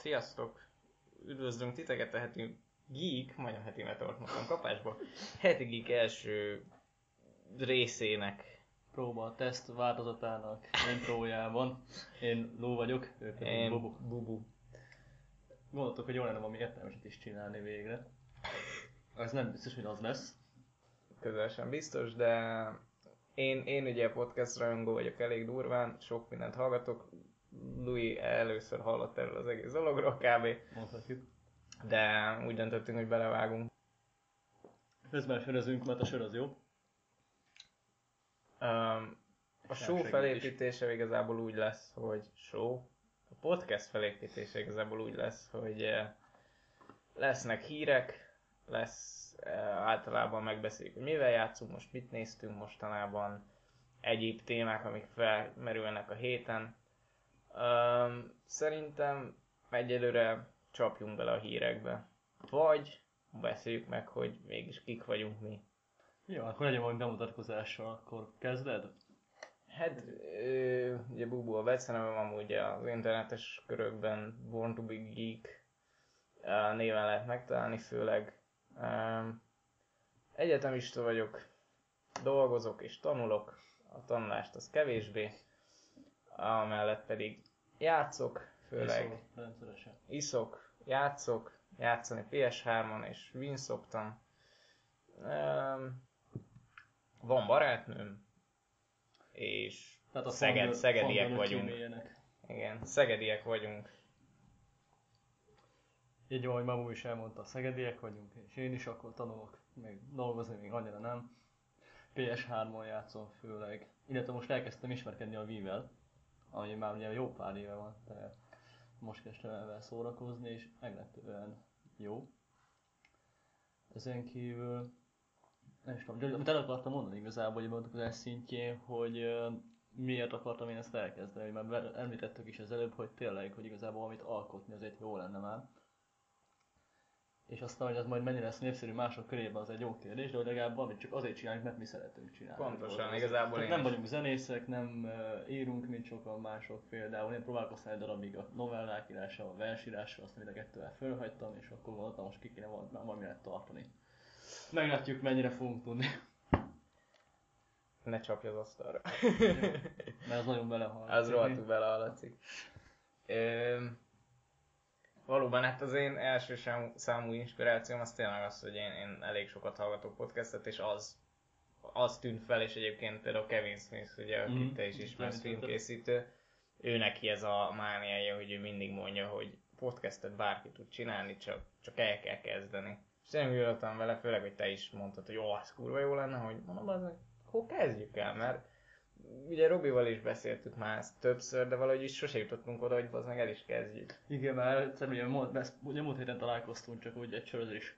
Sziasztok! Üdvözlünk titeket a heti Geek, majdnem heti mondtam kapásba, heti Geek első részének. Próba, teszt változatának intrójában. Én Ló vagyok, ő pedig Én Bubu. Bubu. Gondoltuk, hogy jó lenne valami értelmeset is csinálni végre. Az nem biztos, hogy az lesz. Közel sem biztos, de én, én ugye podcast rajongó vagyok elég durván, sok mindent hallgatok. Louis először hallott erről az egész dologról kb. Mondhatjuk. De úgy döntöttünk, hogy belevágunk. Közben sörözünk, mert a sör az jó. Um, a show felépítése igazából úgy lesz, hogy show. A podcast felépítése igazából úgy lesz, hogy eh, lesznek hírek, lesz eh, általában megbeszéljük, hogy mivel játszunk, most mit néztünk mostanában, egyéb témák, amik felmerülnek a héten. Um, szerintem egyelőre csapjunk bele a hírekbe. Vagy beszéljük meg, hogy mégis kik vagyunk mi. Jó, akkor legyen valami bemutatkozással, akkor kezded? Hát, ö, ugye Bubu a becenevem amúgy az internetes körökben Born to be Geek néven lehet megtalálni főleg. Um, egyetemista vagyok, dolgozok és tanulok, a tanulást az kevésbé, amellett pedig játszok, főleg Iszol Rendszeresen. iszok, játszok, játszani PS3-on és Win szoktam. Van barátnőm, és Tehát a Szeged, fangirl- szegediek vagyunk. kimélyenek. Igen, szegediek vagyunk. Így ahogy Mamu is elmondta, szegediek vagyunk, és én is akkor tanulok, még dolgozni még annyira nem. PS3-on játszom főleg, illetve most elkezdtem ismerkedni a Wii-vel, ami már ugye jó pár éve van, de most kezdtem el vele szórakozni, és meglepően jó. Ezen kívül, nem is tudom, amit el akartam mondani igazából, hogy mondtuk az szintjén, hogy miért akartam én ezt elkezdeni, mert említettük is az előbb, hogy tényleg, hogy igazából amit alkotni azért jó lenne már. És aztán, hogy az majd mennyire lesz népszerű mások körében, az egy jó kérdés, de hogy legalább valamit csak azért csináljuk, mert mi szeretünk csinálni. Pontosan, igazából Tehát én nem vagyunk zenészek, nem írunk, mint sokan mások például. Én próbálkoztam egy darabig a novellák írással, a versírással, aztán mind a kettővel fölhagytam, és akkor gondoltam, most ki kéne val- valamire tartani. Meglátjuk, mennyire fogunk tudni. Ne csapj az asztalra. Mert az nagyon belehal. Az rohadtul belehallatszik. Valóban, hát az én első számú, inspirációm az tényleg az, hogy én, én elég sokat hallgatok podcastet, és az, az tűnt fel, és egyébként például Kevin Smith, ugye, akit Mhm. te is ismersz, filmkészítő, ő neki ez a mániája, hogy ő mindig mondja, hogy podcastet bárki tud csinálni, csak, csak el kell kezdeni. És voltam vele, főleg, hogy te is mondtad, hogy jó, az kurva jó lenne, hogy mondom, az akkor kezdjük el, mert ugye Robival is beszéltük már ezt többször, de valahogy is sose jutottunk oda, hogy az meg el is kezdjük. Igen, mert egyszerűen ugye, múlt- ugye múlt héten találkoztunk csak úgy egy sörözés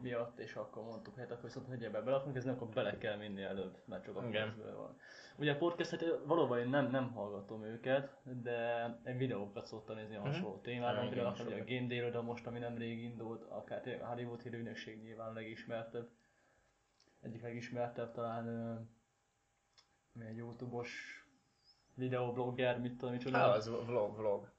miatt, és akkor mondtuk, hát akkor viszont, hogy ebbe bele akarunk kezdeni, akkor bele kell minni előbb, mert csak akkor Igen. ez van. Ugye a podcastet valóban én nem, nem hallgatom őket, de egy videókat szoktam nézni a Mhm. hasonló témában, Igen, például a Game Day-ről, most ami nemrég indult, akár a Hollywood hírűnökség nyilván legismertebb. Egyik legismertebb talán egy Youtube-os videoblogger, mit tudom, micsoda. Hát az vlog, vlog.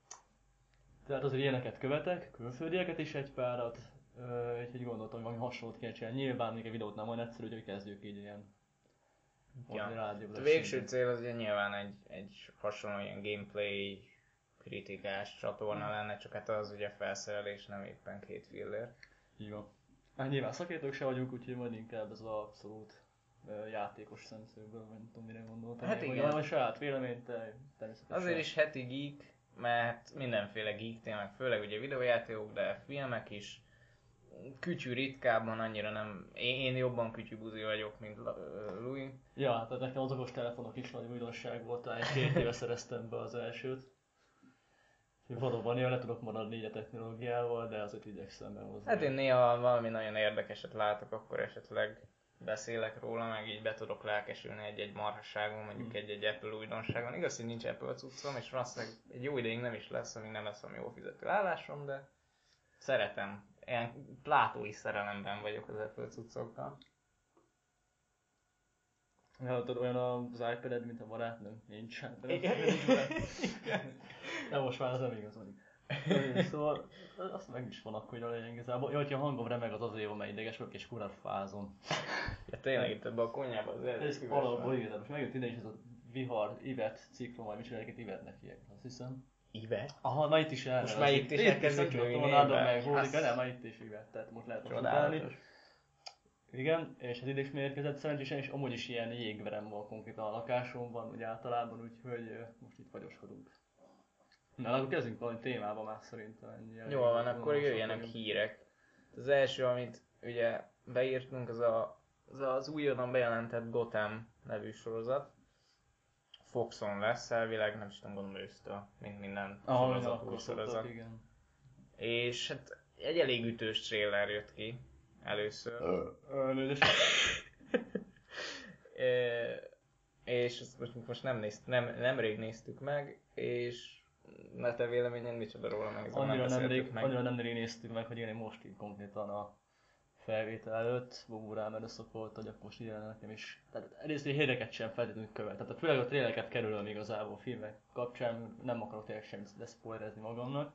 Tehát azért ilyeneket követek, külföldieket is egy párat, ö, úgyhogy gondoltam, hogy valami hasonlót kell csinálni. Nyilván még egy videót nem olyan egyszerű, hogy kezdjük így ilyen Ja. A végső cél az ugye nyilván egy, egy hasonló ilyen gameplay kritikás csatorna lenne, csak hát az ugye felszerelés, nem éppen két fillér. Így van. Hát nyilván szakértők se vagyunk, úgyhogy majd inkább ez az abszolút játékos szemszögből, vagy nem tudom mire gondoltam. Hát Én, igen. Hogy van saját véleményt, természetesen. Azért is heti geek, mert mindenféle geek témák, főleg ugye videójátékok, de filmek is. Kütyű ritkábban annyira nem, én, én jobban kütyűbuzi vagyok, mint Louis. Ja, tehát nekem az okos telefonok is nagy újdonság volt, talán két éve szereztem be az elsőt. Valóban én le tudok maradni így a technológiával, de azért igyekszem behozni. Hát én néha valami nagyon érdekeset látok, akkor esetleg beszélek róla, meg így be tudok lelkesülni egy-egy marhasságon, mondjuk Mm. egy-egy Apple újdonságon. Igaz, hogy nincs Apple cuccom, és valószínűleg egy jó ideig nem is lesz, amíg nem lesz ami jó fizető állásom, de szeretem. Ilyen plátói szerelemben vagyok az Apple cuccokkal. Ja, tudod, olyan az iPad-ed, mint a barátnőm? Nincs. Igen. De most már ez nem igaz, mondjuk. Szóval azt meg is van akkor, hogy a lényeg igazából. Jó, hogyha a hangom remeg az azért van, mert ideges vagyok és kurát fázom. Ja tényleg itt ebben a konyhában az Ez elég alapból igen, most megjött ide is ez a vihar, Ivet, ciklon, vagy csinálják, Ivetnek hívják, azt hiszem. Ivet? Aha, na itt is el. Most már itt is elkezdik nőni névvel. meg Hódik, de már itt is Ivet, tehát most lehet. Csodálatos. Igen, és az ide is érkezett szerencsésen, és amúgy is ilyen jégverem van konkrétan a lakásomban, úgy általában, úgyhogy most itt fagyoskodunk. Na, akkor kezdjünk valami témába már szerintem ennyi. Jól van, akkor jöjjenek vagyunk. hírek. Az első, amit ugye beírtunk, az a, az, az újonnan bejelentett Gotham nevű sorozat. Foxon lesz elvileg, nem is tudom, gondolom ősztől, mint minden Ahol sorozat, akkor új sorozat. igen. És hát egy elég ütős trailer jött ki először. Elnézést. E, és ezt most, most nem, nézt, nem, nemrég néztük meg, és na te véleményen micsoda róla meg, Annyira beszéltük nemrég, meg. annyira nemrég néztük meg, hogy én most így konkrétan a felvétel előtt, Bobu rám erőszakolt, hogy akkor most ide nekem is. Tehát egyrészt egy híreket sem feltétlenül követ. Tehát főleg a tréleket kerülöm igazából a filmek kapcsán, nem akarok tényleg semmit leszpoilerezni magamnak.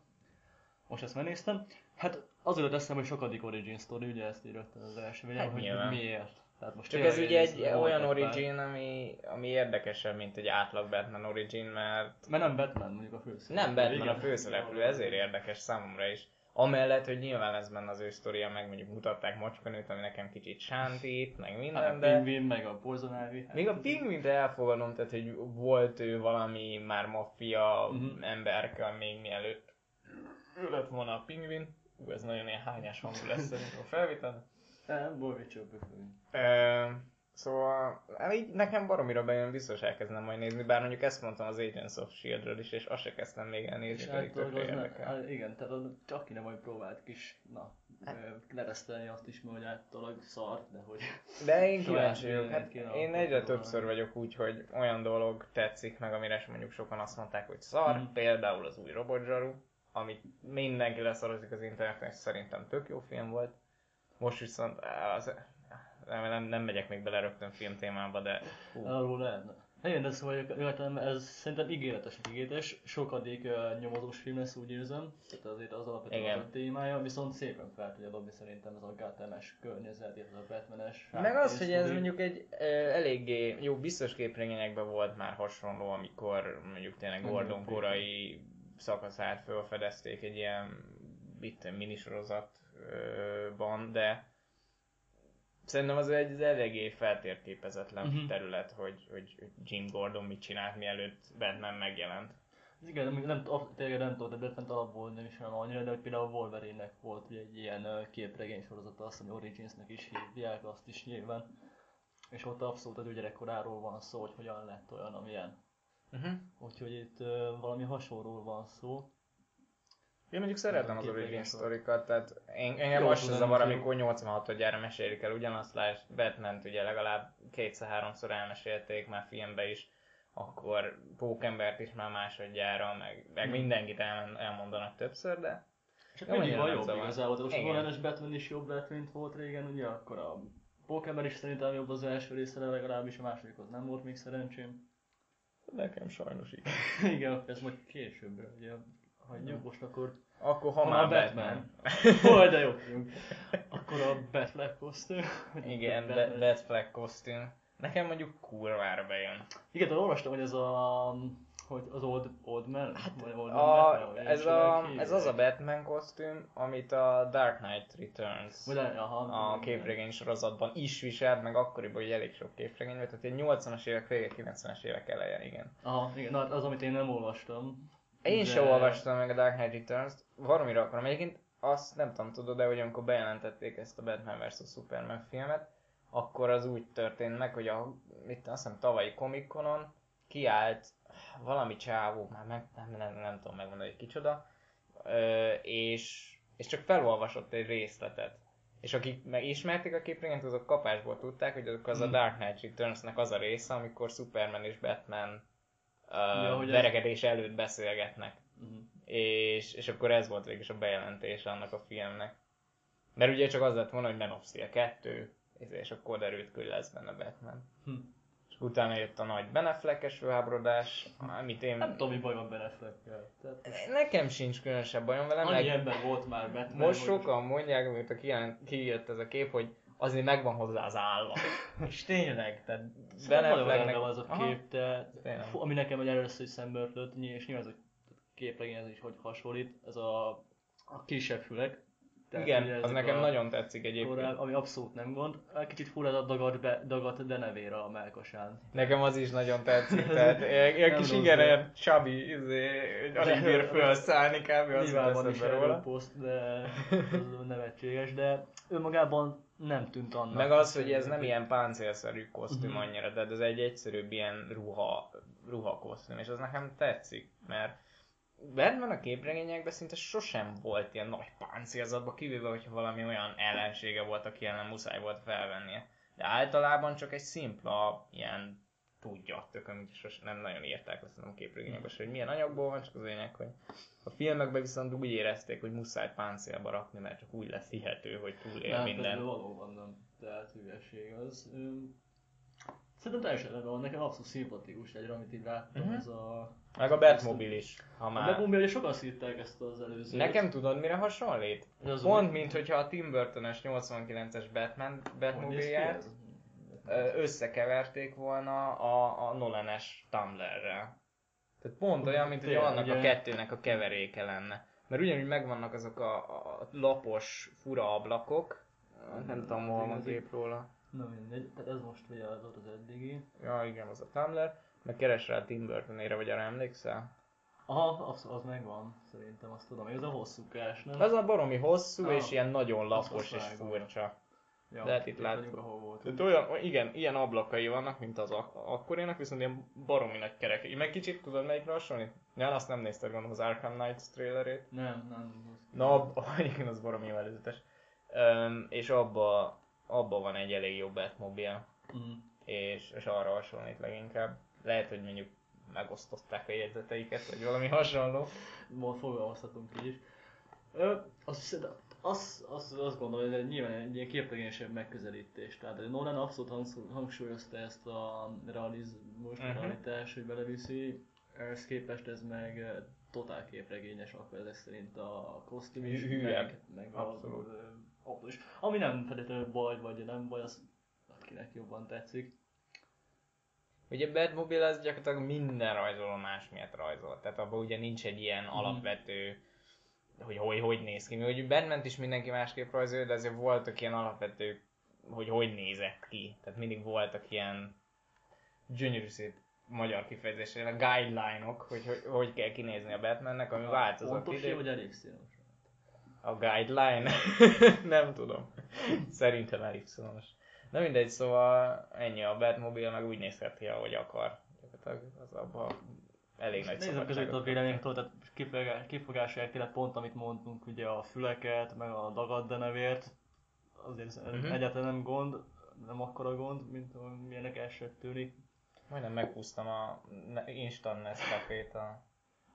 Most ezt megnéztem. Hát azért eszem, hogy sokadik origin story, ugye ezt írott az első Hát hogy miért. Tehát most Csak ez ugye egy olyan origin, ami, ami érdekesebb, mint egy átlag Batman origin, mert Mert nem Batman mondjuk a főszereplő. nem Batman igen. a főszereplő, ezért érdekes számomra is. Amellett, hogy nyilván ez benne az ő sztoria, meg mondjuk mutatták macskanőt, ami nekem kicsit sántít, meg Hát minden, a de... Pingvin, meg a Poison Ivy. hát Még a pingvint elfogadom, tehát hogy volt ő valami már maffia Mhm. emberkel még mielőtt ő lett volna a pingvin. Ú, ez nagyon ilyen hányás hangú lesz szerintem a felvétel. Csöpöfőn. Ö, Szóval hát így nekem baromira bejön, biztos elkezdem majd nézni, bár mondjuk ezt mondtam az Agents of S.H.I.E.L.D-ről is, és azt se kezdtem még És elnézni, pedig általában tökre érdekel. hát igen, tehát csak ki nem majd próbált kis, na, Hát- leresztelni azt is, mert hogy általában szart, de hogy... De én kíváncsi vagyok, hát én egyre többször vagyok úgy, hogy olyan dolog tetszik meg, amire mondjuk sokan azt mondták, hogy szar, Mhm. például az új Robot Zsaru, amit mindenki leszarozik az interneten, és szerintem tök jó film volt. Most viszont az, nem, nem, nem megyek még bele rögtön film témába, de hú, Arról lehetne. Igen, de szóval jöttem, ez szerintem ígéretes, ígéretes, sokadik uh, nyomozós film lesz, úgy érzem, tehát azért az alapvetően Igen. a témája, viszont szépen fel tudja dobni szerintem ez a Gotham-es környezet, illetve a Batman-es Meg az, hogy ez mondjuk egy ö, eléggé jó, biztos képregényekben volt már hasonló, amikor mondjuk tényleg Gordon korai szakaszát felfedezték egy ilyen itt minisorozatban, de szerintem az egy az eléggé feltérképezetlen Mhm. terület, hogy, hogy Jim Gordon mit csinált, mielőtt Batman megjelent. Igen, nem, nem, tényleg nem tudod, de Batman alapból nem is olyan annyira, de hogy például a Wolverine-nek volt ugye egy ilyen képregény sorozata, azt hiszem, Origins-nek is hívják, azt is nyilván. És ott abszolút az ő gyerekkoráról van szó, hogy hogyan lett olyan, amilyen. Uh-huh. Úgyhogy itt ö, valami hasonlóról van szó. Én mondjuk szeretem az origin sztorikat, tehát én, engem az se tudom, zavar, amikor 86-odjára mesélik el ugyanazt, lásd, batman ugye legalább kétszer-háromszor elmesélték már filmbe is, akkor Pókembert is már másodjára, meg, meg Hmm. mindenkit el, elmondanak többször, de Csak Jó, mindig van jobb zavar. igazából, de most. Nolan-es Batman is jobb lett, mint volt régen, ugye akkor a Pokémon is szerintem jobb az első része, de legalábbis a másodikhoz nem volt még szerencsém. nekem sajnos így. Igen, ez majd későbbre, ugye hagyjuk, most akkor Akkor ha, Ha már már Batman. Hol, de jó. Akkor a Batfleck kosztüm. Igen, Batman. Bat Flag kosztüm. Nekem mondjuk kurvára bejön. Igen, de olvastam, hogy ez a... Hogy az Old, old Man? Hát, vagy old Man A, Batman, ez, a, ez az a Batman kosztüm, amit a Dark Knight Returns Vagy, aha, a képregény sorozatban is viselt, meg akkoriban, hogy elég sok képregény volt, tehát egy 80-as évek vége, 90-es évek eleje, igen. Aha, igen, na, hát az, amit én nem olvastam. Én De- sem olvastam meg a Dark Knight Returns-t, valamire akarom. Egyébként azt nem tudom, tudod de hogy amikor bejelentették ezt a Batman vs. Superman filmet, akkor az úgy történt meg, hogy a, mit azt hiszem tavalyi Comic Conon kiállt valami csávó, már meg, nem, nem, nem tudom megmondani, hogy kicsoda, ö, és, és csak felolvasott egy részletet. És akik meg ismerték a képregényt, azok kapásból tudták, hogy azok az a Hmm. Dark Knight Returns-nek az a része, amikor Superman és Batman Ja, hogy ez- verekedés előtt beszélgetnek. Uh-huh. És, és akkor ez volt végig is a bejelentés annak a filmnek. Mert ugye csak az lett volna, hogy Man of Steel 2, és akkor derült ki, hogy lesz benne Batman. Hm. És Utána jött a nagy Beneflekes főháborodás, amit én... Nem tudom, mi baj van Ben Affleckkel. Tehát Nekem sincs különösebb bajom vele, Annyi meg ember volt már Batman, most hogy- sokan mondják, mióta kijött ez a kép, hogy azért megvan hozzá az állva. És tényleg, tehát van az a Aha. kép, de fú, ami nekem egy először ny- és nyilván ez a képregény ez is hogy hasonlít, ez a, a kisebb fülek. Tehát ugye Igen, az nekem a nagyon tetszik egyébként. korábbi- ami abszolút nem gond. Kicsit fura ez a dagat, be, dagat denevér a melkasán. Nekem az is nagyon tetszik, tehát Nem kis de- ilyen chubby, izé, alig bír felszállni kb. az Nyilván van is róla. poszt, de az nevetséges, de önmagában nem tűnt annak. Meg az, hogy ez nem ilyen páncélszerű kosztüm Mhm. annyira, tehát ez egy egyszerűbb ilyen ruha, ruha kosztüm, és az nekem tetszik, mert Batman a képregényekben szinte sosem volt ilyen nagy páncélzatban, kivéve, hogyha valami olyan ellensége volt, aki ellen muszáj volt felvennie. De általában csak egy szimpla ilyen tudja, tököm, így sos, nem nagyon írták azt a képregényekben, hogy milyen anyagból van, csak az lényeg, hogy a filmekben viszont úgy érezték, hogy muszáj páncélba rakni, mert csak úgy lesz hihető, hogy túlél nem, minden. valóban nem. Tehát hülyeség az. Szerintem teljesen rendben van, nekem abszolút szimpatikus egyre, amit így láttam, Mhm. ez a... Meg a Batmobile is, ha A már... Batmobile sokan szívták ezt az előzőt. Nekem tudod mire hasonlít? Az Pont, mint hogyha a Tim Burton-es 89-es Batman Hogy összekeverték volna a, a Nolan-es Tumblr-rel. Tehát pont olyan, mint hogy annak a kettőnek a keveréke lenne. Mert ugyanúgy megvannak azok a, a lapos, fura ablakok. Nem tudom, hol van kép róla. Na mindegy, tehát ez most ugye az volt az eddigi. Ja, igen, az a Tumblr. Meg keres rá a Tim Burton-ére, vagy arra emlékszel? Aha, az, az megvan, szerintem azt tudom. Ez a hosszúkás, nem? Az a baromi hosszú, Ah. és ilyen nagyon lapos és furcsa. Ja, lehet itt látni. olyan, igen, ilyen ablakai vannak, mint az ak- akkorinak, viszont ilyen baromi nagy kerek. Meg kicsit tudod melyikre hasonlít? Ja, azt nem nézted gondolom az Arkham Knight trailerét. Nem, nem. Na, ab, igen, az baromi előzetes. Um, és abba, abba van egy elég jó Batmobile, Mm. és, és arra hasonlít leginkább. Lehet, hogy mondjuk megosztották a jegyzeteiket, vagy valami hasonló. Ma fogalmazhatunk így is. Ö, azt, hiszem- azt, azt, azt gondolom, hogy ez nyilván egy ilyen képregényesebb megközelítés. Tehát hogy Nolan abszolút hangsúlyozta ezt a realizmus, uh-huh. realitás, hogy beleviszi. Ehhez képest ez meg eh, totál képregényes, akkor ezek szerint a kosztüm is, meg, meg Abszolút. a, is. Ami nem feltétlenül baj, vagy nem baj, az akinek jobban tetszik. Ugye Batmobile az gyakorlatilag minden rajzoló más miatt rajzol. Tehát abban ugye nincs egy ilyen Mhm. alapvető, hogy, hogy hogy néz ki. Mi hogy batman is mindenki másképp rajzolja, de azért voltak ilyen alapvető, hogy hogy nézett ki. Tehát mindig voltak ilyen gyönyörű szép magyar kifejezésre, a guideline-ok, hogy, hogy hogy kell kinézni a Batmannek, ami változott Pontos ide. vagy elég színos? A guideline? nem tudom. Szerintem elég szonos. Na mindegy, szóval ennyi a Batmobile, meg úgy nézhet ki, ahogy akar. Az abban elég nagy Nézzük között a véleményektől, tehát kifogás, kifogásért tényleg pont amit mondtunk, ugye a füleket, meg a dagad denevért, azért ez Mhm. egyáltalán nem gond, nem akkora gond, mint milyenek elsőt tűnik. Majdnem meghúztam a Instant Nescafét a...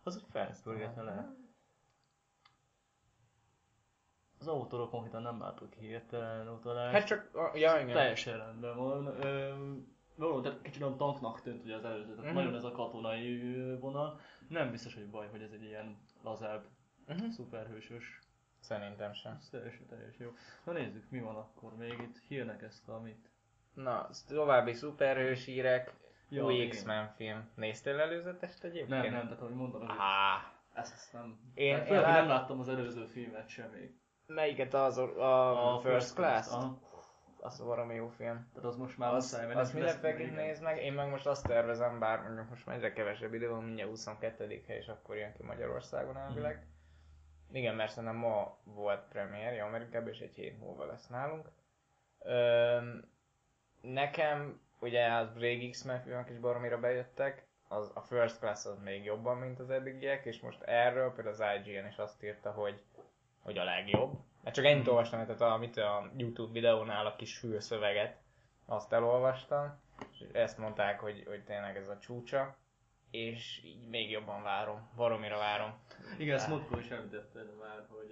Az egy felszpörgetne le. Az autóról konkrétan nem látok hirtelen utalást. Hát csak, a, ja igen. Teljesen rendben van. Ö, valóban, tehát kicsit olyan tanknak tűnt ugye az előző, tehát Mhm. nagyon ez a katonai vonal. Nem biztos, hogy baj, hogy ez egy ilyen lazább, Mhm. szuperhősös Szerintem sem. Ez teljesen, teljesen jó. Na nézzük, mi van akkor még itt. Hírnek ezt, amit... Na, további szuperhős hírek, Ja, új. X-Men film. Néztél előzetest egyébként? Nem, nem, tehát ahogy mondtam, hogy Á, ezt, ezt nem... Én- Hát én lát- nem láttam az előző filmet sem még. melyiket az a, a, First Class? Aha. Az valami jó film. Tehát az most már Az, muszáj, mert lesz- mindenféleképp nézd meg, én meg most azt tervezem, bár mondjuk most már egyre kevesebb idő van, mindjárt 22 hely, és akkor jön ki Magyarországon elvileg. Mhm. Igen, mert szerintem ma volt premierje Amerikában, és egy hét múlva lesz nálunk. Öm, nekem, ugye az régi X-Men filmek is baromira bejöttek, az, a First Class az még jobban, mint az eddigiek, és most erről például az IGN is azt írta, hogy, hogy a legjobb. Hát csak ennyit olvastam, tehát a, mit, a YouTube videónál a kis fülszöveget, azt elolvastam, és ezt mondták, hogy, hogy tényleg ez a csúcsa, és így még jobban várom, baromira várom. Igen, ezt múltkor is említetted már, hogy,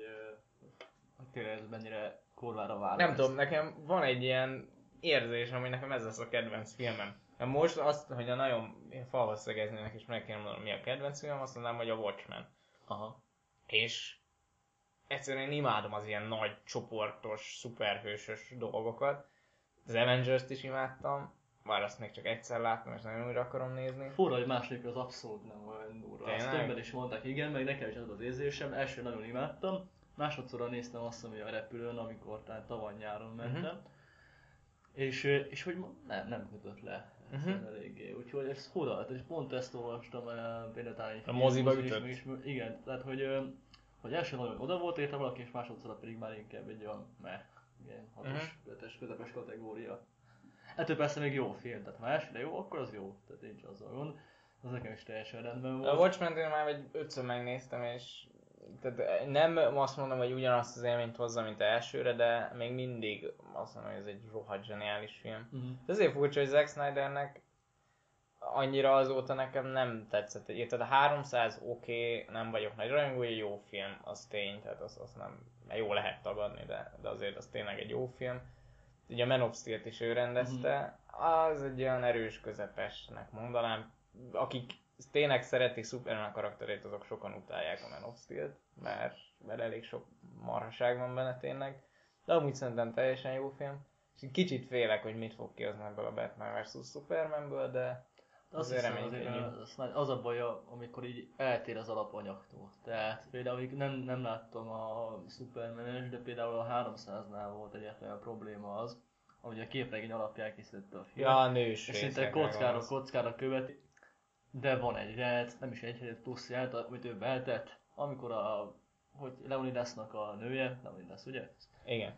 hogy tényleg ez mennyire korvára vár. Nem tudom, nekem van egy ilyen érzésem, hogy nekem ez lesz a kedvenc filmem. Na most azt, hogy a nagyon falhoz szegeznének, és meg kéne mondanom, mi a kedvenc film, azt mondanám, hogy a Watchmen. Aha. És egyszerűen imádom az ilyen nagy, csoportos, szuperhősös dolgokat. Az Avengers-t is imádtam, bár azt még csak egyszer láttam, és nagyon újra akarom nézni. Fura, hogy második az abszolút nem olyan durva. Azt többen is mondták, igen, meg nekem is az az érzésem. Első nagyon imádtam, másodszorra néztem azt, ami a repülőn, amikor tehát tavaly nyáron mentem. Mhm. És, és hogy ma- nem, nem kötött le Mhm. uh-huh. eléggé. Úgyhogy ez fura, és pont ezt olvastam el például talán A moziba ütött? is, Igen, tehát hogy, hogy első nagyon oda volt érte valaki, és másodszor pedig már inkább egy olyan meh, ilyen hatos, Mhm. ötös, közepes kategória. Ettől persze még jó film, tehát ha elsőre jó, akkor az jó, tehát nincs azzal gond. Az nekem is teljesen rendben volt. A Watchmen-t én már egy ötször megnéztem, és tehát nem azt mondom, hogy ugyanazt az élményt hozza, mint elsőre, de még mindig azt mondom, hogy ez egy rohadt zseniális film. De azért furcsa, hogy Zack Snydernek annyira azóta nekem nem tetszett. Tehát a 300 oké, okay, nem vagyok nagy rajongója, jó film, az tény, tehát azt, azt nem jó lehet tagadni, de, de azért az tényleg egy jó film. Ugye a Man of Steel-t is ő rendezte, az egy olyan erős közepesnek mondanám, akik tényleg szeretik Superman karakterét, azok sokan utálják a Man of Steel-t, mert, mert elég sok marhaság van benne tényleg. De amúgy szerintem teljesen jó film. És kicsit félek, hogy mit fog kihozni ebből a Batman vs. Supermanből, De azt Azért hiszem, azért reménykedjünk. a- a Snyder- az a baj, amikor így eltér az alapanyagtól. Tehát például még nem, nem láttam a superman de például a 300-nál volt egyetlen olyan probléma az, hogy a képregény alapján készítette a film. ja, a nős és szinte kockára, megvan. kockára követi. De van egy rejt, nem is egy egy plusz rejt, amit ő beltett, amikor a, hogy Leonidasnak a nője, Leonidas ugye? Igen.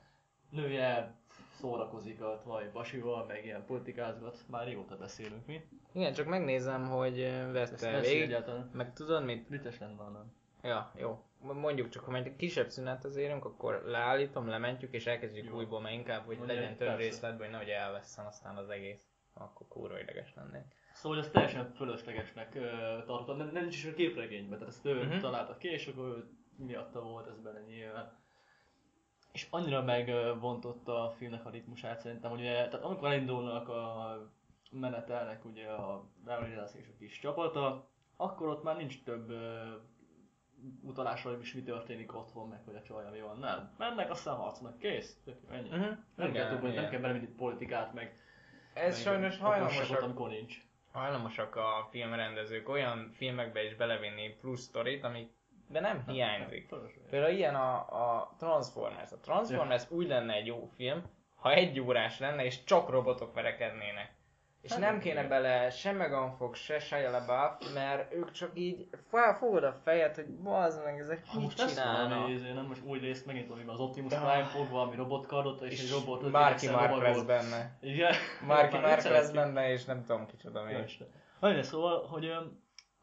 Nője szórakozik a Tvaj Basival, meg ilyen politikázgat, már régóta beszélünk mi. Igen, csak megnézem, hogy Ezt vette végig. egyáltalán. Meg tudod mit? Vicces lenne, nem. Ja, jó. Mondjuk csak, ha egy kisebb szünet érünk, akkor leállítom, lementjük és elkezdjük Jó. újból, mert inkább, hogy Mondja, legyen több részletben, hogy nehogy elveszem aztán az egész. Akkor kurva ideges lennék. Szóval hogy ezt teljesen fölöslegesnek uh, tartottam, nem, nem is a képregényben, tehát ezt ő uh-huh. találta ki, és akkor miatta volt ez benne nyilván. És annyira megvontotta a filmnek a ritmusát szerintem, hogy ugye, tehát amikor elindulnak a menetelnek ugye a Leonidas és a kis csapata, akkor ott már nincs több uh, utalás, hogy is mi történik otthon, meg hogy a csajja mi van. Nem. Mennek, aztán harcolnak, kész. Tök ennyi. Uh-huh. Nem, kell több, nem kell belevinni politikát, meg Ez meg sajnos hajlamosak, amikor nincs. hajlamosak a filmrendezők olyan filmekbe is belevinni plusz sztorit, amikbe nem hiányzik. Például ilyen a, a Transformers. A Transformers úgy lenne egy jó film, ha egy órás lenne, és csak robotok verekednének. És Hát, nem kéne bele se Megan Fox, se Shia LaBeouf, mert ők csak így felfogod a fejed, hogy bazd meg, ezek Ha mit most csinálnak. izé, nem most új részt megint valami, az Optimus Ah. Prime fog valami robotkardot, és, egy robot Mark lovagol. lesz benne. Igen. Marky Már Mark egyszer lesz benne, és nem tudom kicsoda még. Ja. Nagyon, szóval, hogy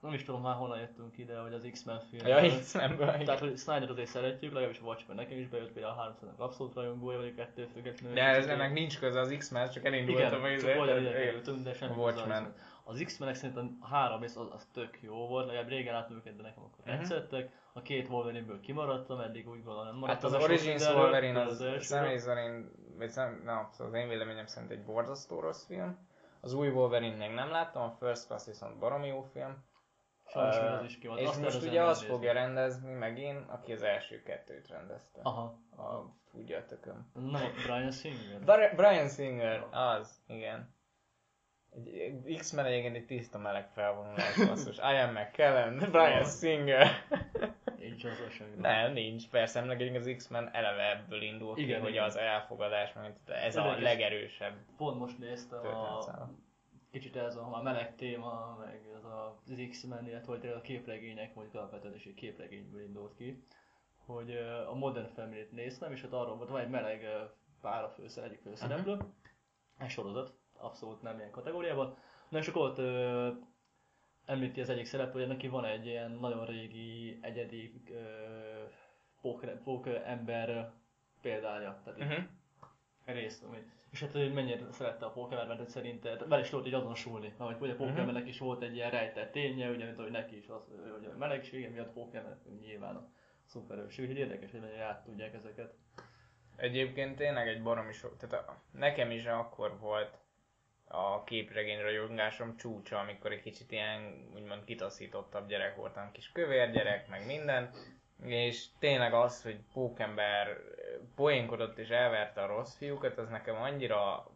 nem is tudom már honnan jöttünk ide, hogy az X-Men film. Ja, X-Menből. Tehát, hogy Snyder azért szeretjük, legalábbis a Watchmen nekem is bejött, például a 300 abszolút rajongója vagyok ettől függetlenül. De ez ennek nincs köze az X-Men, csak elindultam Igen, csak ide izé- kerültünk, de semmi Watchmen. az- Az X-menek szerintem a három rész az, az tök jó volt, legalább régen láttam őket, de nekem akkor tetszettek. A két Wolverine-ből kimaradtam, eddig úgy gondolom nem Hát maradtam. az sok Origins Wolverine az első személy szerint, vagy szem, na, szóval az én véleményem szerint egy borzasztó rossz film. Az új Wolverine még nem láttam, a First Class viszont baromi jó film. Sajnos az is ki van. És Azt most ugye azt megnézni. fogja rendezni megint, aki az első kettőt rendezte. Aha. A, tudja a tököm. A Brian Singer. Bri- Brian Singer, az, igen. Egy, X-Men egyébként egy tiszta meleg felvonulás basszus. Ian McKellen, Brian Singer. Nincs az semmi. Nem, nincs. Persze, meg az X-Men eleve ebből indul ki, Igen, hogy igen. az elfogadás, meg ez a Érdekes. legerősebb Pont most néztem a. kicsit ez a, a meleg téma, meg ez a, az X-Men, illetve a képregények, mondjuk alapvetően is egy képregényből indult ki, hogy a Modern Family-t néztem, és ott arról volt, van egy meleg pár a főszer, egyik főszereplő, egy sorozat, abszolút nem ilyen kategóriában, na és akkor ott ö, említi az egyik szereplő, hogy neki van egy ilyen nagyon régi, egyedi ö, pók, pók ember példánya, tehát Uh-huh. részt, ami, és hát hogy mennyire szerette a Pokémon, mert szerinte vele is tudott így azonosulni, ahogy ugye Pokémonnek is volt egy ilyen rejtett ténye, ugye, mint ahogy neki is az, hogy a melegsége miatt Pokémon nyilván a szuperős, úgyhogy érdekes, hogy mennyire át tudják ezeket. Egyébként tényleg egy baromi sok, tehát a, nekem is akkor volt a képregény rajongásom csúcsa, amikor egy kicsit ilyen úgymond kitaszítottabb gyerek voltam, kis kövér gyerek, meg minden, és tényleg az, hogy pókember poénkodott és elverte a rossz fiúkat, az nekem annyira,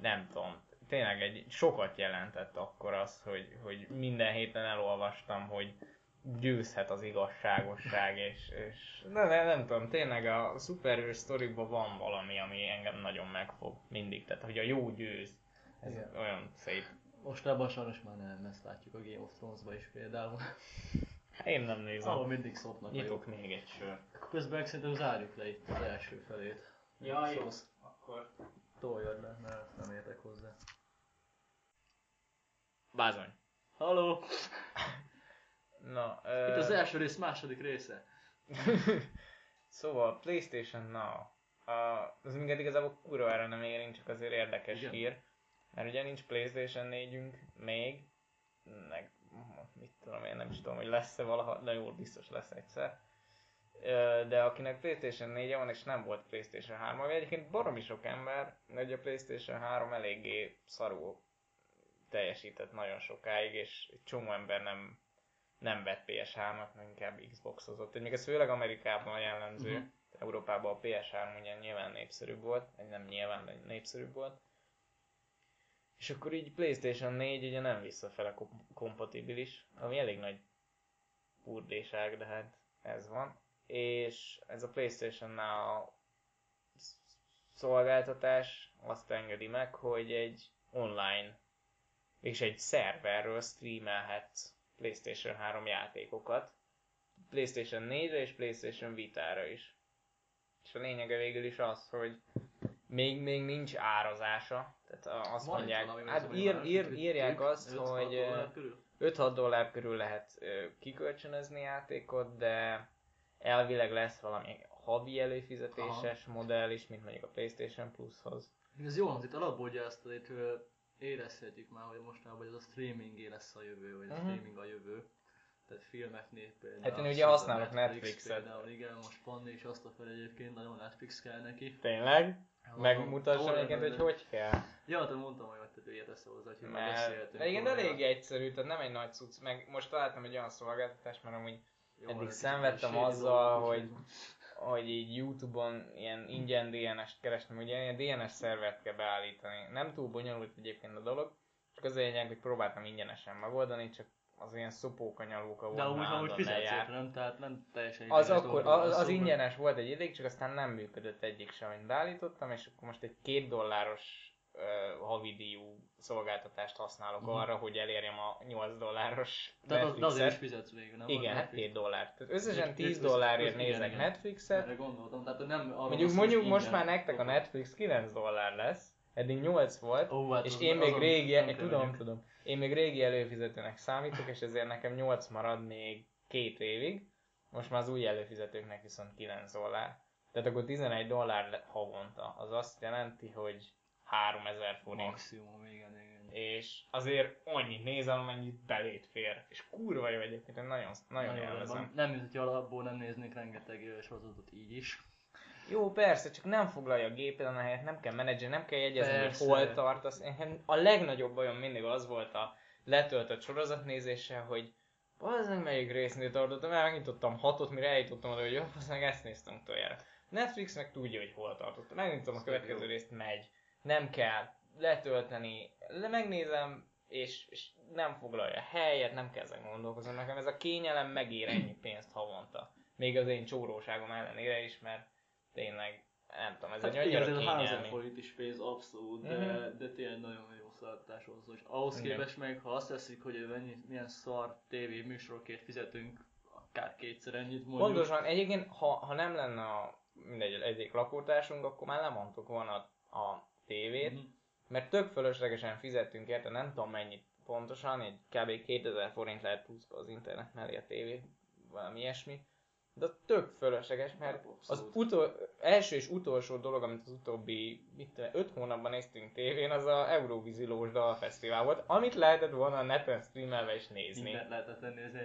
nem tudom, tényleg egy sokat jelentett akkor az, hogy, hogy minden héten elolvastam, hogy győzhet az igazságosság, és, és de, de nem tudom, tényleg a szuperhős sztoriban van valami, ami engem nagyon megfog mindig, tehát hogy a jó győz. Ez Igen. olyan szép. Mostában sajnos már nem ezt látjuk a Game of Thrones-ba is például. Én nem nézem. Ahol mindig szopnak a Nyitok jók. még egy sör. Közben szerintem zárjuk le itt az első felét. Ja, jó. Szósz. Akkor... Toljad le, mert nem értek hozzá. Bázony. Halló! Na, Itt az első rész második része. szóval PlayStation Now. Uh, az minket igazából kurvára nem érint, csak azért érdekes Igen. hír. Mert ugye nincs PlayStation 4-ünk még, meg mit tudom én, nem is tudom, hogy lesz-e valaha, de jó, biztos lesz egyszer. De akinek PlayStation 4 van és nem volt PlayStation 3, ami egyébként baromi sok ember, ugye a PlayStation 3 eléggé szarul teljesített nagyon sokáig, és egy csomó ember nem, nem vett PS3-at, meg inkább Xboxozott. Még ez főleg Amerikában jellemző. Mhm. Európában a PS3 ugye nyilván népszerűbb volt, vagy nem nyilván, de népszerűbb volt. És akkor így PlayStation 4 ugye nem visszafele kom- kompatibilis, ami elég nagy burdéság, de hát ez van. És ez a PlayStation Now szolgáltatás azt engedi meg, hogy egy online és egy szerverről streamelhetsz PlayStation 3 játékokat. PlayStation 4-re és PlayStation Vita-ra is. És a lényege végül is az, hogy még, még nincs árazása. Tehát azt Van itt mondják, valami, hát ír, ír, írják azt, 5-6 hogy ö, dollár körül. 5-6 dollár körül lehet kikölcsönözni játékot, de elvileg lesz valami havi előfizetéses modell is, mint mondjuk a PlayStation Plushoz. Ez jó hangzik, alapból ugye ezt ö, érezhetjük már, hogy mostanában hogy ez a streamingé lesz a jövő, vagy a Mhm. streaming a jövő. Tehát filmeknél például. Hát én ugye használok Netflix Netflixet. Például, igen, most Panni is azt a fel egyébként, nagyon Netflix kell neki. Tényleg? Hallom, egyébként, hogy de- hogy kell. Ja, te mondtam, hogy te értesz hozzá, hogy már Mert beszéltünk. de igen, róla. elég egyszerű, tehát nem egy nagy cucc, meg most találtam egy olyan szolgáltatást, mert amúgy Jó, eddig kicsit szenvedtem azzal, hogy- hogy így Youtube-on ilyen ingyen DNS-t kerestem, ugye ilyen DNS szervert kell beállítani. Nem túl bonyolult egyébként a dolog, csak az a lényeg, hogy próbáltam ingyenesen megoldani, csak az ilyen szopókanyalóka volt De amúgy, már amúgy állandóan fizetsz lejár. érte, nem? Tehát nem teljesen Az akkor, az, van az ingyenes volt egy ideig, csak aztán nem működött egyik sem, amit beállítottam, és akkor most egy két dolláros uh, havidíjú szolgáltatást használok Mhm. arra, hogy elérjem a 8 dolláros Tehát az, de azért is Netflixet. fizetsz végül, nem? Igen, hát Netflix. 7 dollár. Tehát összesen Öt- 10 öt- dollárért nézek igen. Netflixet, Erre gondoltam, tehát nem Mondjuk, van mondjuk hogy most már nektek a Netflix 9 dollár lesz, eddig 8 volt, Ó, hát és az- én még régi, tudom, tudom, én még régi előfizetőnek számítok, és ezért nekem 8 marad még két évig, most már az új előfizetőknek viszont 9 dollár. Tehát akkor 11 dollár havonta, az azt jelenti, hogy 3000 forint. Maximum, igen, igen. És azért annyit nézem, amennyit belét fér. És kurva jó egyébként, én nagyon, nagyon Nagyon élvezem. Nem, mint hogy alapból nem néznék rengeteg sorozatot így is. Jó, persze, csak nem foglalja a gépeden a helyet, nem kell menedzselni, nem kell jegyezni, Persze. hogy hol tartasz. A legnagyobb bajom mindig az volt a letöltött sorozatnézéssel, hogy az meg melyik résznél tartottam, mert megnyitottam hatot, mire eljutottam oda, hogy jó, meg ezt néztem utoljára. Netflix meg tudja, hogy hol tartottam. Megnyitom a Ez következő jó. részt, megy. Nem kell letölteni, le megnézem, és, és nem foglalja helyet, nem kell ezen gondolkozni. Nekem ez a kényelem megér ennyi pénzt havonta. Még az én csóróságom ellenére is, mert tényleg, nem tudom, ez Hát egy annyira ez a 3000 kényelmi. forint is pénz abszolút, de, Mhm. de tényleg nagyon jó szolgáltatás hozzá. És ahhoz Igen. képest meg, ha azt veszik, hogy mennyi, milyen szar TV műsorokért fizetünk, akár kétszer ennyit mondjuk. Pontosan, egyébként, ha, ha nem lenne a, mindegy, egyik lakótársunk, akkor már lemondtuk volna a, a tévét, Mhm. mert tök fölöslegesen fizettünk érte, nem tudom mennyit pontosan, egy kb. 2000 forint lehet pluszba az internet mellé a tévé, valami ilyesmi. De tök fölösleges, mert az utol, első és utolsó dolog, amit az utóbbi mit tudom, öt hónapban néztünk tévén, az a Eurovízilós Dalfesztivál volt, amit lehetett volna a neten streamelve is nézni. Mindent lehetett nézni.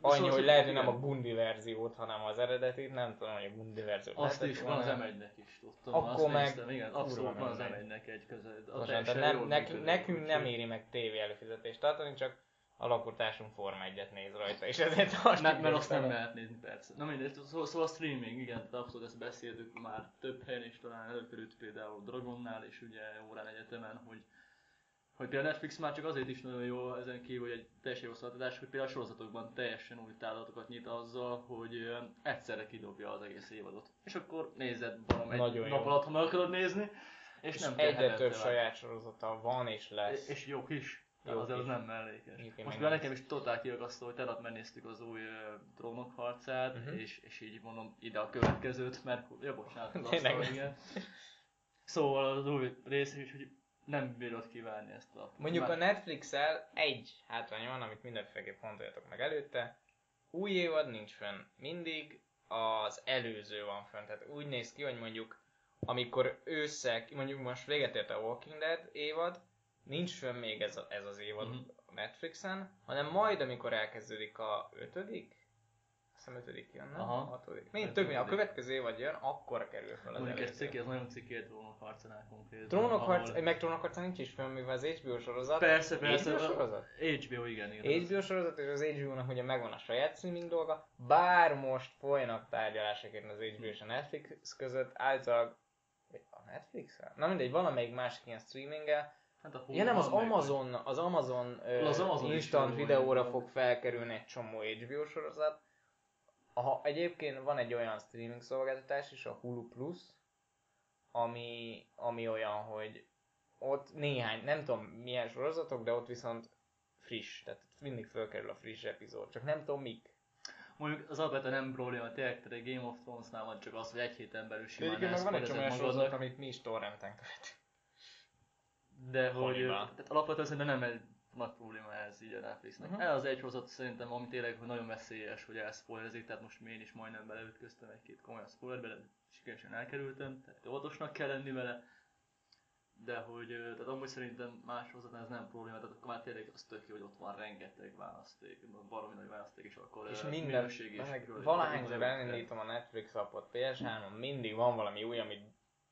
Annyi, hogy lehet, hogy nem a Gundi verziót, hanem az eredetit, nem tudom, hogy a Gundi verziót Azt is van az. M1-nek is, tudtam. Akkor azt meg néztem, igen, abszolút van az. M1-nek egy között. A Most nem, jól nekünk, nem éri meg tévé előfizetést tartani, csak a lakótársunk Forma 1 néz rajta, és ezért tartjuk Nem, mert azt nem lehet nézni, persze. Na mindegy, szóval, szóval a streaming, igen, tehát abszolút ezt beszéltük már több helyen is, talán előkerült például Dragonnál és ugye órán egyetemen, hogy hogy például Netflix már csak azért is nagyon jó ezen kívül, hogy egy teljesen jó szolgáltatás, hogy például a sorozatokban teljesen új távlatokat nyit azzal, hogy egyszerre kidobja az egész évadot. És akkor nézed valami Nagyon egy jó. nap alatt, ha meg akarod nézni, és, És nem egyre több saját sorozata van és lesz. És jók is. Jók azért az nem mellékes. Most már nekem is totál kiakasztó, hogy tegnap megnéztük az új uh, trónok harcát, Mhm. és, és így mondom ide a következőt, mert ja, bocsánat, az asztal, igen. Szóval az új rész is, hogy nem bírod kívánni ezt a... Mondjuk a Már- Netflix-el egy hátrány van, amit mindenféleképp fontoljatok meg előtte. Új évad nincs fönn. Mindig az előző van fönn. Tehát úgy néz ki, hogy mondjuk amikor ősszel, mondjuk most véget ért a Walking Dead évad, nincs fönn még ez, a, ez az évad Mhm. a Netflixen, hanem majd amikor elkezdődik a ötödik, azt hiszem ötödik jön, nem? Aha. Hatodik. Mind tök, a következő évad jön, akkor kerül fel az Mondjuk ez ciki, ez nagyon ciki egy trónok harcanál konkrétan. Trónok ahol- meg Trónok harca nincs is fönn, mivel az HBO sorozat. Persze, persze. HBO sorozat? HBO, igen, igen. HBO sorozat, és az HBO-nak ugye megvan a saját streaming dolga, bár most folynak tárgyalások az HBO és a Netflix között, általában a netflix -el? Na mindegy, valamelyik másik ilyen streaminggel. Hát a Ja nem, az Amazon, az Amazon, ö, Az Amazon instant videóra fog felkerülni egy csomó HBO sorozat. Ha egyébként van egy olyan streaming szolgáltatás is, a Hulu Plus, ami, ami olyan, hogy ott néhány, nem tudom milyen sorozatok, de ott viszont friss, tehát mindig fölkerül a friss epizód, csak nem tudom mik. Mondjuk az alapvetően nem probléma, tényleg, tehát egy Game of Thrones-nál van csak az, hogy egy héten belül simán Egyébként meg van egy csomó sorozat, amit mi is torrenten követünk. De hogy Holiba. tehát alapvetően szerintem nem egy nagy probléma ez így a Netflixnek. Mhm. Uh-huh. Ez az egy sorozat szerintem, ami tényleg hogy nagyon veszélyes, hogy elszpoilerezik, tehát most én is majdnem beleütköztem egy-két komoly spoilerbe, de sikeresen elkerültem, tehát óvatosnak kell lenni vele. De hogy, tehát amúgy szerintem más sorozatnál ez nem probléma, tehát akkor már tényleg az tök jó, hogy ott van rengeteg választék, baromi nagy választék, és akkor És minden, minőség is. valahányszor elindítom a Netflix appot PS3-on, mindig van valami új, ami,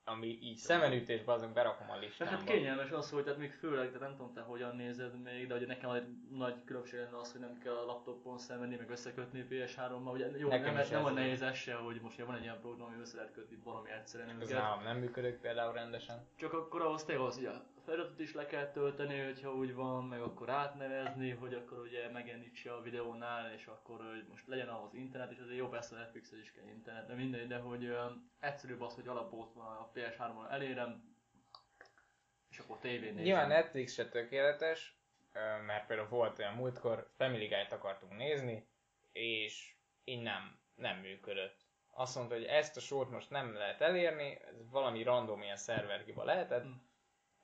ami így szemenütésben azon berakom a listámba. hát kényelmes az, hogy tehát még főleg, de nem tudom te hogyan nézed még, de hogy nekem egy nagy különbség lenne az, hogy nem kell a laptopon szembenni, meg összekötni PS3-mal, ugye jó, Nekem nem, nem a nehéz ez se, hogy most van egy ilyen program, ami össze lehet kötni valami egyszerűen Ez nem működik például rendesen. Csak akkor ahhoz tényleg az, hogy a feliratot is le kell tölteni, hogyha úgy van, meg akkor átnevezni, hogy akkor ugye megjelenítse a videónál, és akkor hogy most legyen ahhoz internet, és azért jó persze a netflix is kell internet, de mindegy, de hogy ö, egyszerűbb az, hogy alapból ott van a PS3-on elérem, és akkor tévén nézem. Nyilván Netflix se tökéletes, mert például volt olyan múltkor, Family Guy-t akartunk nézni, és így nem, nem működött. Azt mondta, hogy ezt a sort most nem lehet elérni, ez valami random ilyen szerverhiba lehetett. Hm.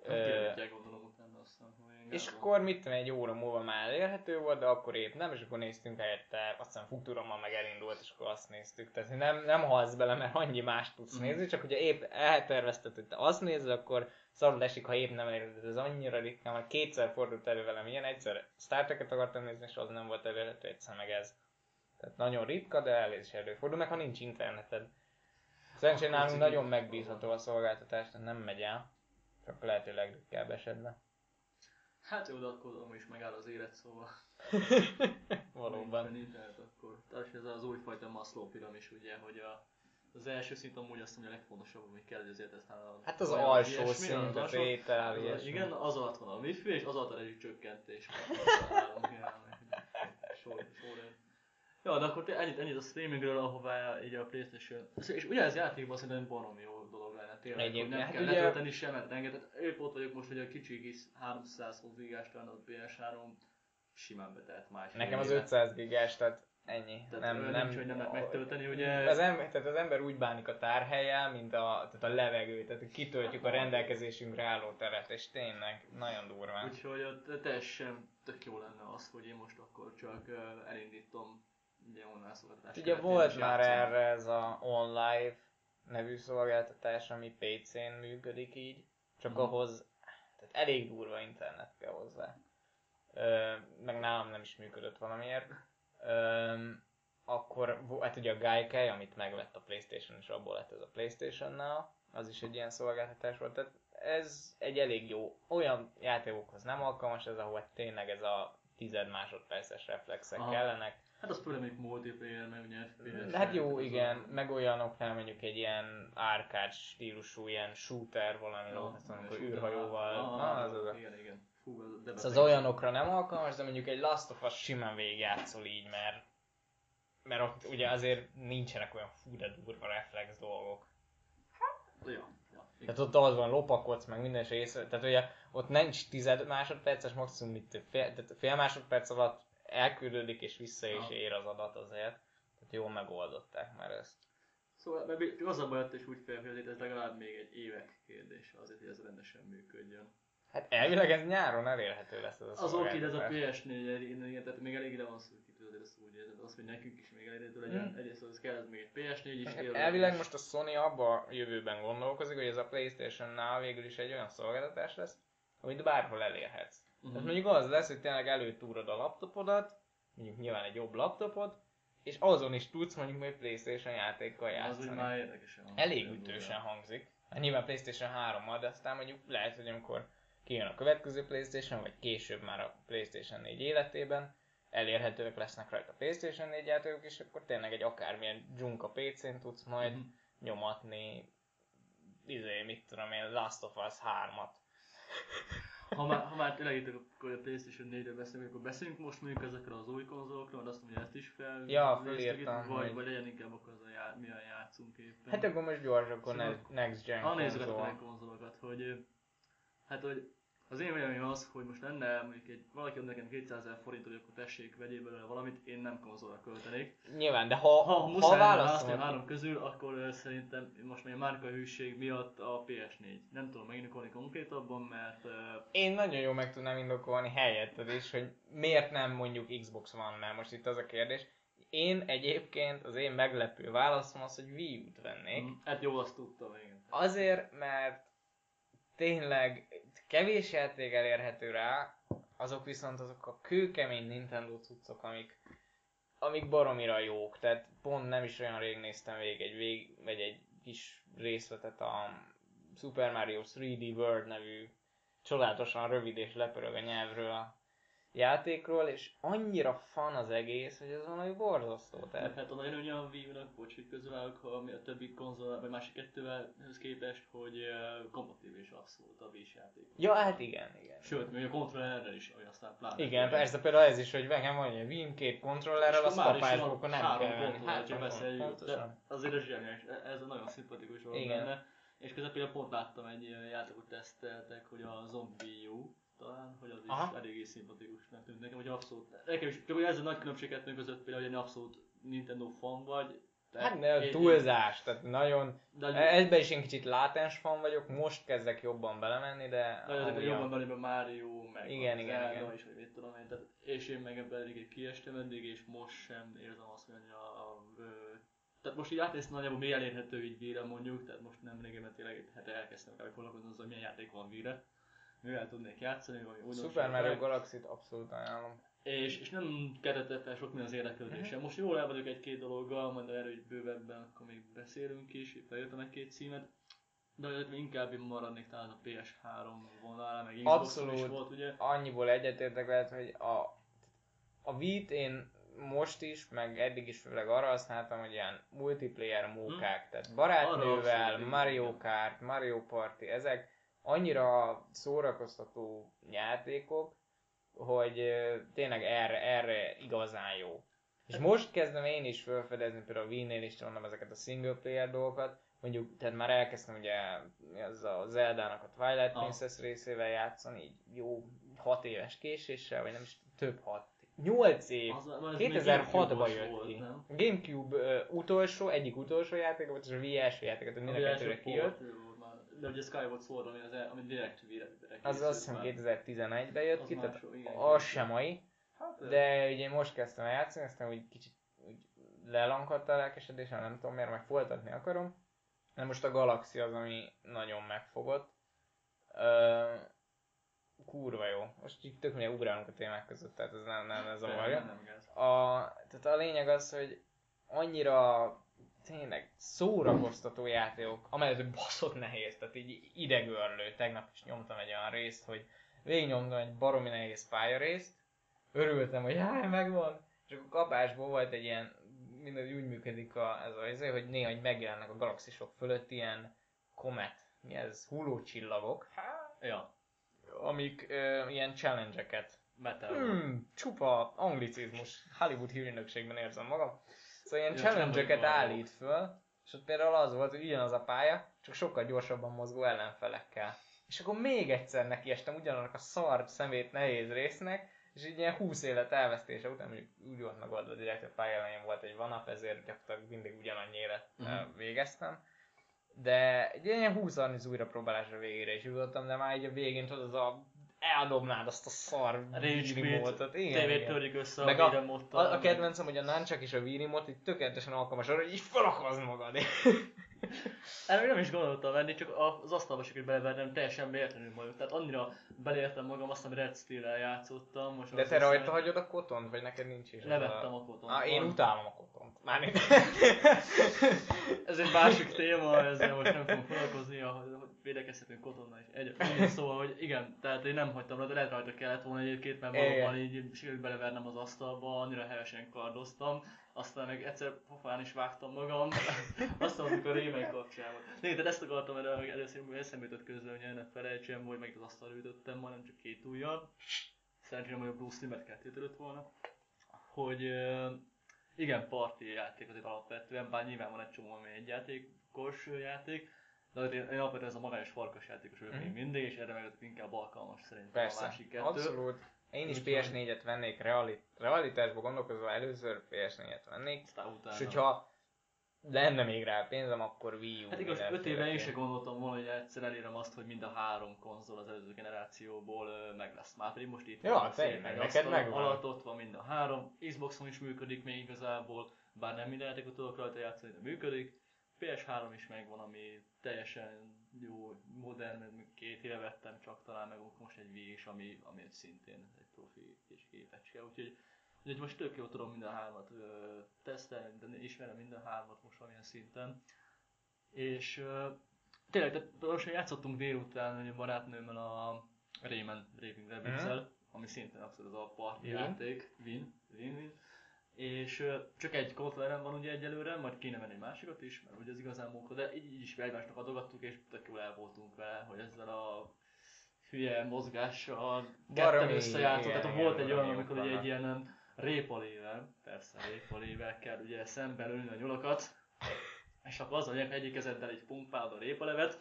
Ö, kiadják gondolom utána aztán, hogy ilyen És akkor mit tudom, egy óra múlva már elérhető volt, de akkor épp nem, és akkor néztünk helyette, aztán Futurama meg elindult, és akkor azt néztük. Tehát nem, nem halsz bele, mert annyi más tudsz Mhm. nézni, csak ugye épp eltervezted, hogy te azt nézed, akkor szarul esik, ha épp nem elérhető. Ez annyira ritkán, mert kétszer fordult elő velem ilyen, egyszer Star Trek-et akartam nézni, és az nem volt elérhető, egyszer meg ez. Tehát nagyon ritka, de el is előfordul, meg ha nincs interneted. Szerencsére nálunk nagyon megbízható a szolgáltatás, tehát nem megy el. Csak lehet, hogy legritkább esetben. Hát jó, de akkor amúgy is megáll az élet, szóval. Valóban. Nincsen internet, akkor. Tehát ez az újfajta Maslow piramis, ugye, hogy a, az első szint amúgy azt mondja a legfontosabb, hogy kell, hogy azért aztán a... Hát az olyan alsó ilyesmi, szint, az az alsó- étel, az a- ilyesmi. Igen, az alatt van a wifi, és az alatt a rezsicsökkentés. Sor- sorrend. Ja, de akkor ennyit, ennyit a streamingről, ahová így a Playstation... És ugye ez játékban szerintem baromi jó dolog lenne tényleg, hogy Egyébként, nem hát kell ugye- letölteni semmit, rengeteg. Épp ott vagyok most, hogy a kicsi kis 320 gigás talán a PS3 simán betelt más. Nekem az éve. 500 gigás, tehát ennyi. Tehát nem, nem, nincs, hogy nem lehet megtölteni, ugye- Az ember, tehát az ember úgy bánik a tárhelyel, mint a, tehát a levegő, tehát kitöltjük a rendelkezésünkre álló teret, és tényleg nagyon durván. Úgyhogy ott teljesen tök jó lenne az, hogy én most akkor csak elindítom szolgáltatás. Ugye volt már játszani. erre ez a OnLive nevű szolgáltatás, ami PC-n működik így, csak Mhm. ahhoz tehát elég durva internet kell hozzá. Ö, meg nálam nem is működött valamiért. Ö, akkor, hát ugye a Gaikai, amit megvett a Playstation, és abból lett ez a Playstation-nál, az is egy ilyen szolgáltatás volt. Tehát ez egy elég jó, olyan játékokhoz nem alkalmas ez, ahol tényleg ez a tized másodperces reflexek Aha. kellenek. Hát az főleg mondjuk multiplayer, meg ugye FPS. Hát jó, igen, a- meg olyanoknál mondjuk egy ilyen árkád stílusú, ilyen shooter valami, Ja, azt mondom, hogy űrhajóval. Ah, Ah, az az. Igen, igen. A debet- Szóval az olyanokra nem alkalmas, de mondjuk egy Last of Us simán végigjátszol így, mert mert ott ugye azért nincsenek olyan fú de durva reflex dolgok. Ja, ja. Tehát ott az van, lopakodsz, meg minden észre. Tehát ugye ott nincs tized másodperces, maximum mit fél, tehát fél másodperc alatt elküldődik és vissza is ér az adat azért. Tehát jól megoldották már ezt. Szóval mert az a baj, hogy úgy fel, hogy ez legalább még egy évek kérdése azért, hogy ez rendesen működjön. Hát elvileg ez nyáron elérhető lesz ez a Az oké, de ez a szolgáltatás. PS4 elég, igen, tehát még elég ide van szűkítő, azért ezt úgy érzed, az, hogy nekünk is még elérhető legyen. Hmm. Egyrészt az kell, ez még egy PS4 is. Hát. Elvileg most a Sony abba a jövőben gondolkozik, hogy ez a Playstation-nál végül is egy olyan szolgáltatás lesz, amit bárhol elérhetsz. Mhm. Tehát mondjuk az lesz, hogy tényleg előtúrod a laptopodat, mondjuk nyilván egy jobb laptopot, és azon is tudsz mondjuk még Playstation játékkal Az úgy játszani. már érdekesen. Elég ütősen hangzik. Hát nyilván Playstation 3 de aztán mondjuk lehet, hogy amikor kijön a következő Playstation, vagy később már a Playstation 4 életében, elérhetőek lesznek rajta a Playstation 4 játékok, és akkor tényleg egy akármilyen dzsunka PC-n tudsz majd Mhm. nyomatni, izé, mit tudom én, Last of Us 3-at. Ha már, ha már tényleg itt akkor a Playstation 4-ről beszélünk, akkor beszéljünk most mondjuk ezekről az új konzolokról, mert azt mondja, ezt is fel. Ja, fölírtam, Vagy, hogy- vagy legyen inkább akkor az a já, milyen játszunk éppen. Hát akkor most gyors, akkor Szóval- ne- Next Gen Ha nézzük a konzol. konzolokat, hogy hát hogy az én véleményem az, hogy most lenne mondjuk egy, valaki ad nekem 200 ezer forintot, hogy akkor tessék, vegyél belőle valamit, én nem konzolra költenék. Nyilván, de ha, Ha, ha, ha ha muszáj lenne választani a három közül, akkor szerintem most még a márkahűség miatt a PS4. Nem tudom megindokolni konkrétabban, mert ö, én nagyon jól meg tudnám indokolni helyetted is, hogy miért nem mondjuk Xbox van, mert most itt az a kérdés. Én egyébként, az én meglepő válaszom az, hogy Wii U-t vennék. mm, hát jó, azt tudtam, igen. Azért, mert tényleg kevés játék elérhető rá, azok viszont azok a kőkemény Nintendo cuccok, amik, amik baromira jók. Tehát pont nem is olyan rég néztem végig egy, vég, vagy egy kis részletet a Super Mario 3D World nevű csodálatosan rövid és lepörög a nyelvről játékról, és annyira fan az egész, hogy ez valami borzasztó. Tehát Tehát hát a nagyon olyan a Wii U-nak, bocs, hogy közül állok, ha ami a többi konzol, vagy másik kettővel képest, hogy uh, kompatibilis abszolút a Wii játék. Ja, hát igen, igen. Sőt, még a kontrollerrel is, hogy aztán pláne. Igen, persze például ez is, hogy nekem van egy Wii két kontrollerrel, az kapásból, akkor nem kell venni. Hát, csak beszéljünk. pontosan. De azért ez zseniális, ez a nagyon szimpatikus volt benne. És közben például pont láttam egy játékot teszteltek, hogy a Zombie U, talán, hogy az is Aha. eléggé szimpatikusnak tűnt nekem, hogy abszolút, nekem is, csak hogy ez a nagy különbség kettőnk között például, hogy egy abszolút Nintendo fan vagy. tehát Hát én- túlzás, tehát nagyon... De, Ebben is én kicsit látens fan vagyok, most kezdek jobban belemenni, de... de azért amúgy jobban a- belében Mario, meg Igen, a igen, Zelda igen. is, vagy mit tudom én, tehát, és én meg ebben eléggé kiestem eddig, és most sem érzem azt, hogy a, a, ö, tehát most így átnéztem nagyjából mi elérhető így víre mondjuk, tehát most nem régen, mert tényleg hát elkezdtem kb. foglalkozni azzal, hogy milyen játék van víre, mivel tudnék játszani, vagy újdonságok. Super Mario Galaxy-t abszolút ajánlom. És, és nem keltette fel sok minden az érdeklődésem. Most jól el vagyok egy-két dologgal, majd erről így bővebben, akkor még beszélünk is, itt feljöttem egy-két címet. De inkább én maradnék talán a PS3 vonalán, meg Xbox is Abszolút. volt ugye. Annyiból egyetértek veled, hogy a, a Wii-t én most is, meg eddig is főleg arra használtam, hogy ilyen multiplayer mókák, tehát Arra barátnővel, Mario. Kart, Mario Party, ezek annyira szórakoztató játékok, hogy tényleg erre, erre igazán jó. És most kezdem én is felfedezni, például a Wii-nél is mondom ezeket a single player dolgokat, mondjuk, tehát már elkezdtem ugye ez a Zelda-nak a Twilight Ah. Princess részével játszani, így jó 6 éves késéssel, vagy nem is több 6, 8 év. Az, az még 2006-ban Gamecube-os jött volt, ki. nem? A Gamecube ö, utolsó, egyik utolsó játék volt, és a Wii első játék, tehát mind a kettőre kijött. már. De ugye Skyward Sword, ami, az, ami direkt vire. Az azt hiszem 2011-ben jött Az ki, tehát másról, igen, az sem mai. Hát, De ugye most kezdtem el játszani, aztán úgy kicsit úgy lelankadt a lelkesedésem, nem tudom miért, majd folytatni akarom. De most a Galaxy az, ami nagyon megfogott. Ö, kurva jó. Most így tök mindegy ugrálunk a témák között, tehát ez nem, nem ez a baj. A, tehát a lényeg az, hogy annyira tényleg szórakoztató játékok, amelyet hogy baszott nehéz, tehát így idegörlő. Tegnap is nyomtam egy olyan részt, hogy végignyomtam egy baromi nehéz pályarészt, örültem, hogy jaj, megvan, és akkor kapásból volt egy ilyen, minden úgy működik a, ez a izé, hogy néha így megjelennek a galaxisok fölött ilyen komet, mi ez, hullócsillagok, Ja, amik ö, ilyen challenge-eket metal. Hmm, csupa anglicizmus. Hollywood hírnökségben érzem magam. Szóval ilyen Ja, vagyok állít föl, és ott például az volt, hogy ugyanaz a pálya, csak sokkal gyorsabban mozgó ellenfelekkel. És akkor még egyszer nekiestem ugyanannak a szar szemét nehéz résznek, és így ilyen 20 élet elvesztése után mondjuk úgy volt megoldva direkt, hogy a pálya elején volt egy vanap, ezért gyakorlatilag mindig ugyanannyi élet Mhm. végeztem. De egy ilyen 20-30 újra próbálásra végére is jutottam, de már így a végén tudod, az a eldobnád azt a szar. Igen, Tévét törjük össze Meg a a, a, a kedvencem, hogy a nunchuck és a remote így tökéletesen alkalmas arra, hogy így felakazd magad. Erre nem is gondoltam venni, csak az asztalba sikerült belevernem teljesen véletlenül majd. Tehát annyira belértem magam azt, ami Red Steel-el játszottam. Most De te hiszem, rajta hagyod a kotont, vagy neked nincs is? Levettem a kotont. Ah, én utálom a kotont. Már nincs. Ez egy másik téma, ezzel most nem fogunk foglalkozni, védekezhetünk kotonnal is. Egy, szóval, hogy igen, tehát én nem hagytam de lehet rajta kellett volna egyébként, mert valóban így sikerült belevernem az asztalba, annyira hevesen kardoztam. Aztán meg egyszer pofán is vágtam magam, aztán amikor remake kapcsán volt. Nézd, tehát ezt akartam erre, hogy először eszembe jutott közben, hogy ne felejtsem, hogy meg az asztalra ütöttem, majdnem csak két ujjal. Szerencsére, hogy a Bruce Lee, mert kettőt ölött volna. Hogy igen, party játék azért alapvetően, bár nyilván van egy csomó, ami egy játékos játék, de azért alapvetően ez a magányos farkas játékos vagyok még Mhm. mindig, és erre meg inkább alkalmas szerintem a Persze, másik kettő. abszolút. Én is Úgyhogy- PS4-et vennék, reali- realitásban gondolkozva először PS4-et vennék. Aztán utána. És hogyha lenne még rá pénzem, akkor Wii U. Hát igaz, 5 éve én se gondoltam volna, hogy egyszer elérem azt, hogy mind a három konzol az előző generációból ö, meg lesz. Már pedig most itt Ja, van a tényleg, szép nagy neked megvan. alatt ott van mind a három. Xboxon is működik még igazából, bár nem minden játékot tudok rajta játszani, de működik. PS3 is megvan, ami teljesen jó, modern, mert két éve vettem csak talán meg most egy Wii is, ami, ami egy szintén egy profi kis képecske, úgyhogy Úgyhogy most tök jó tudom minden hármat ö, tesztelni, de ismerem minden hármat most valamilyen szinten. És ö, tényleg, tehát most játszottunk délután egy barátnőmmel a Rayman Raving rabbids ami szintén abszolút az a party Win. játék, win, win, win. És csak egy kontrollerem van ugye egyelőre, majd kéne venni egy másikat is, mert ugye az igazán munka, de így, így is egymásnak adogattuk, és tök jól el voltunk vele, hogy ezzel a hülye mozgással ketten igen, tehát volt egy olyan, amikor ugye egy ilyen répalével, persze répalével kell ugye szemben ülni a nyulakat, és akkor az a lényeg, hogy egyik kezeddel egy pumpálod a répalevet,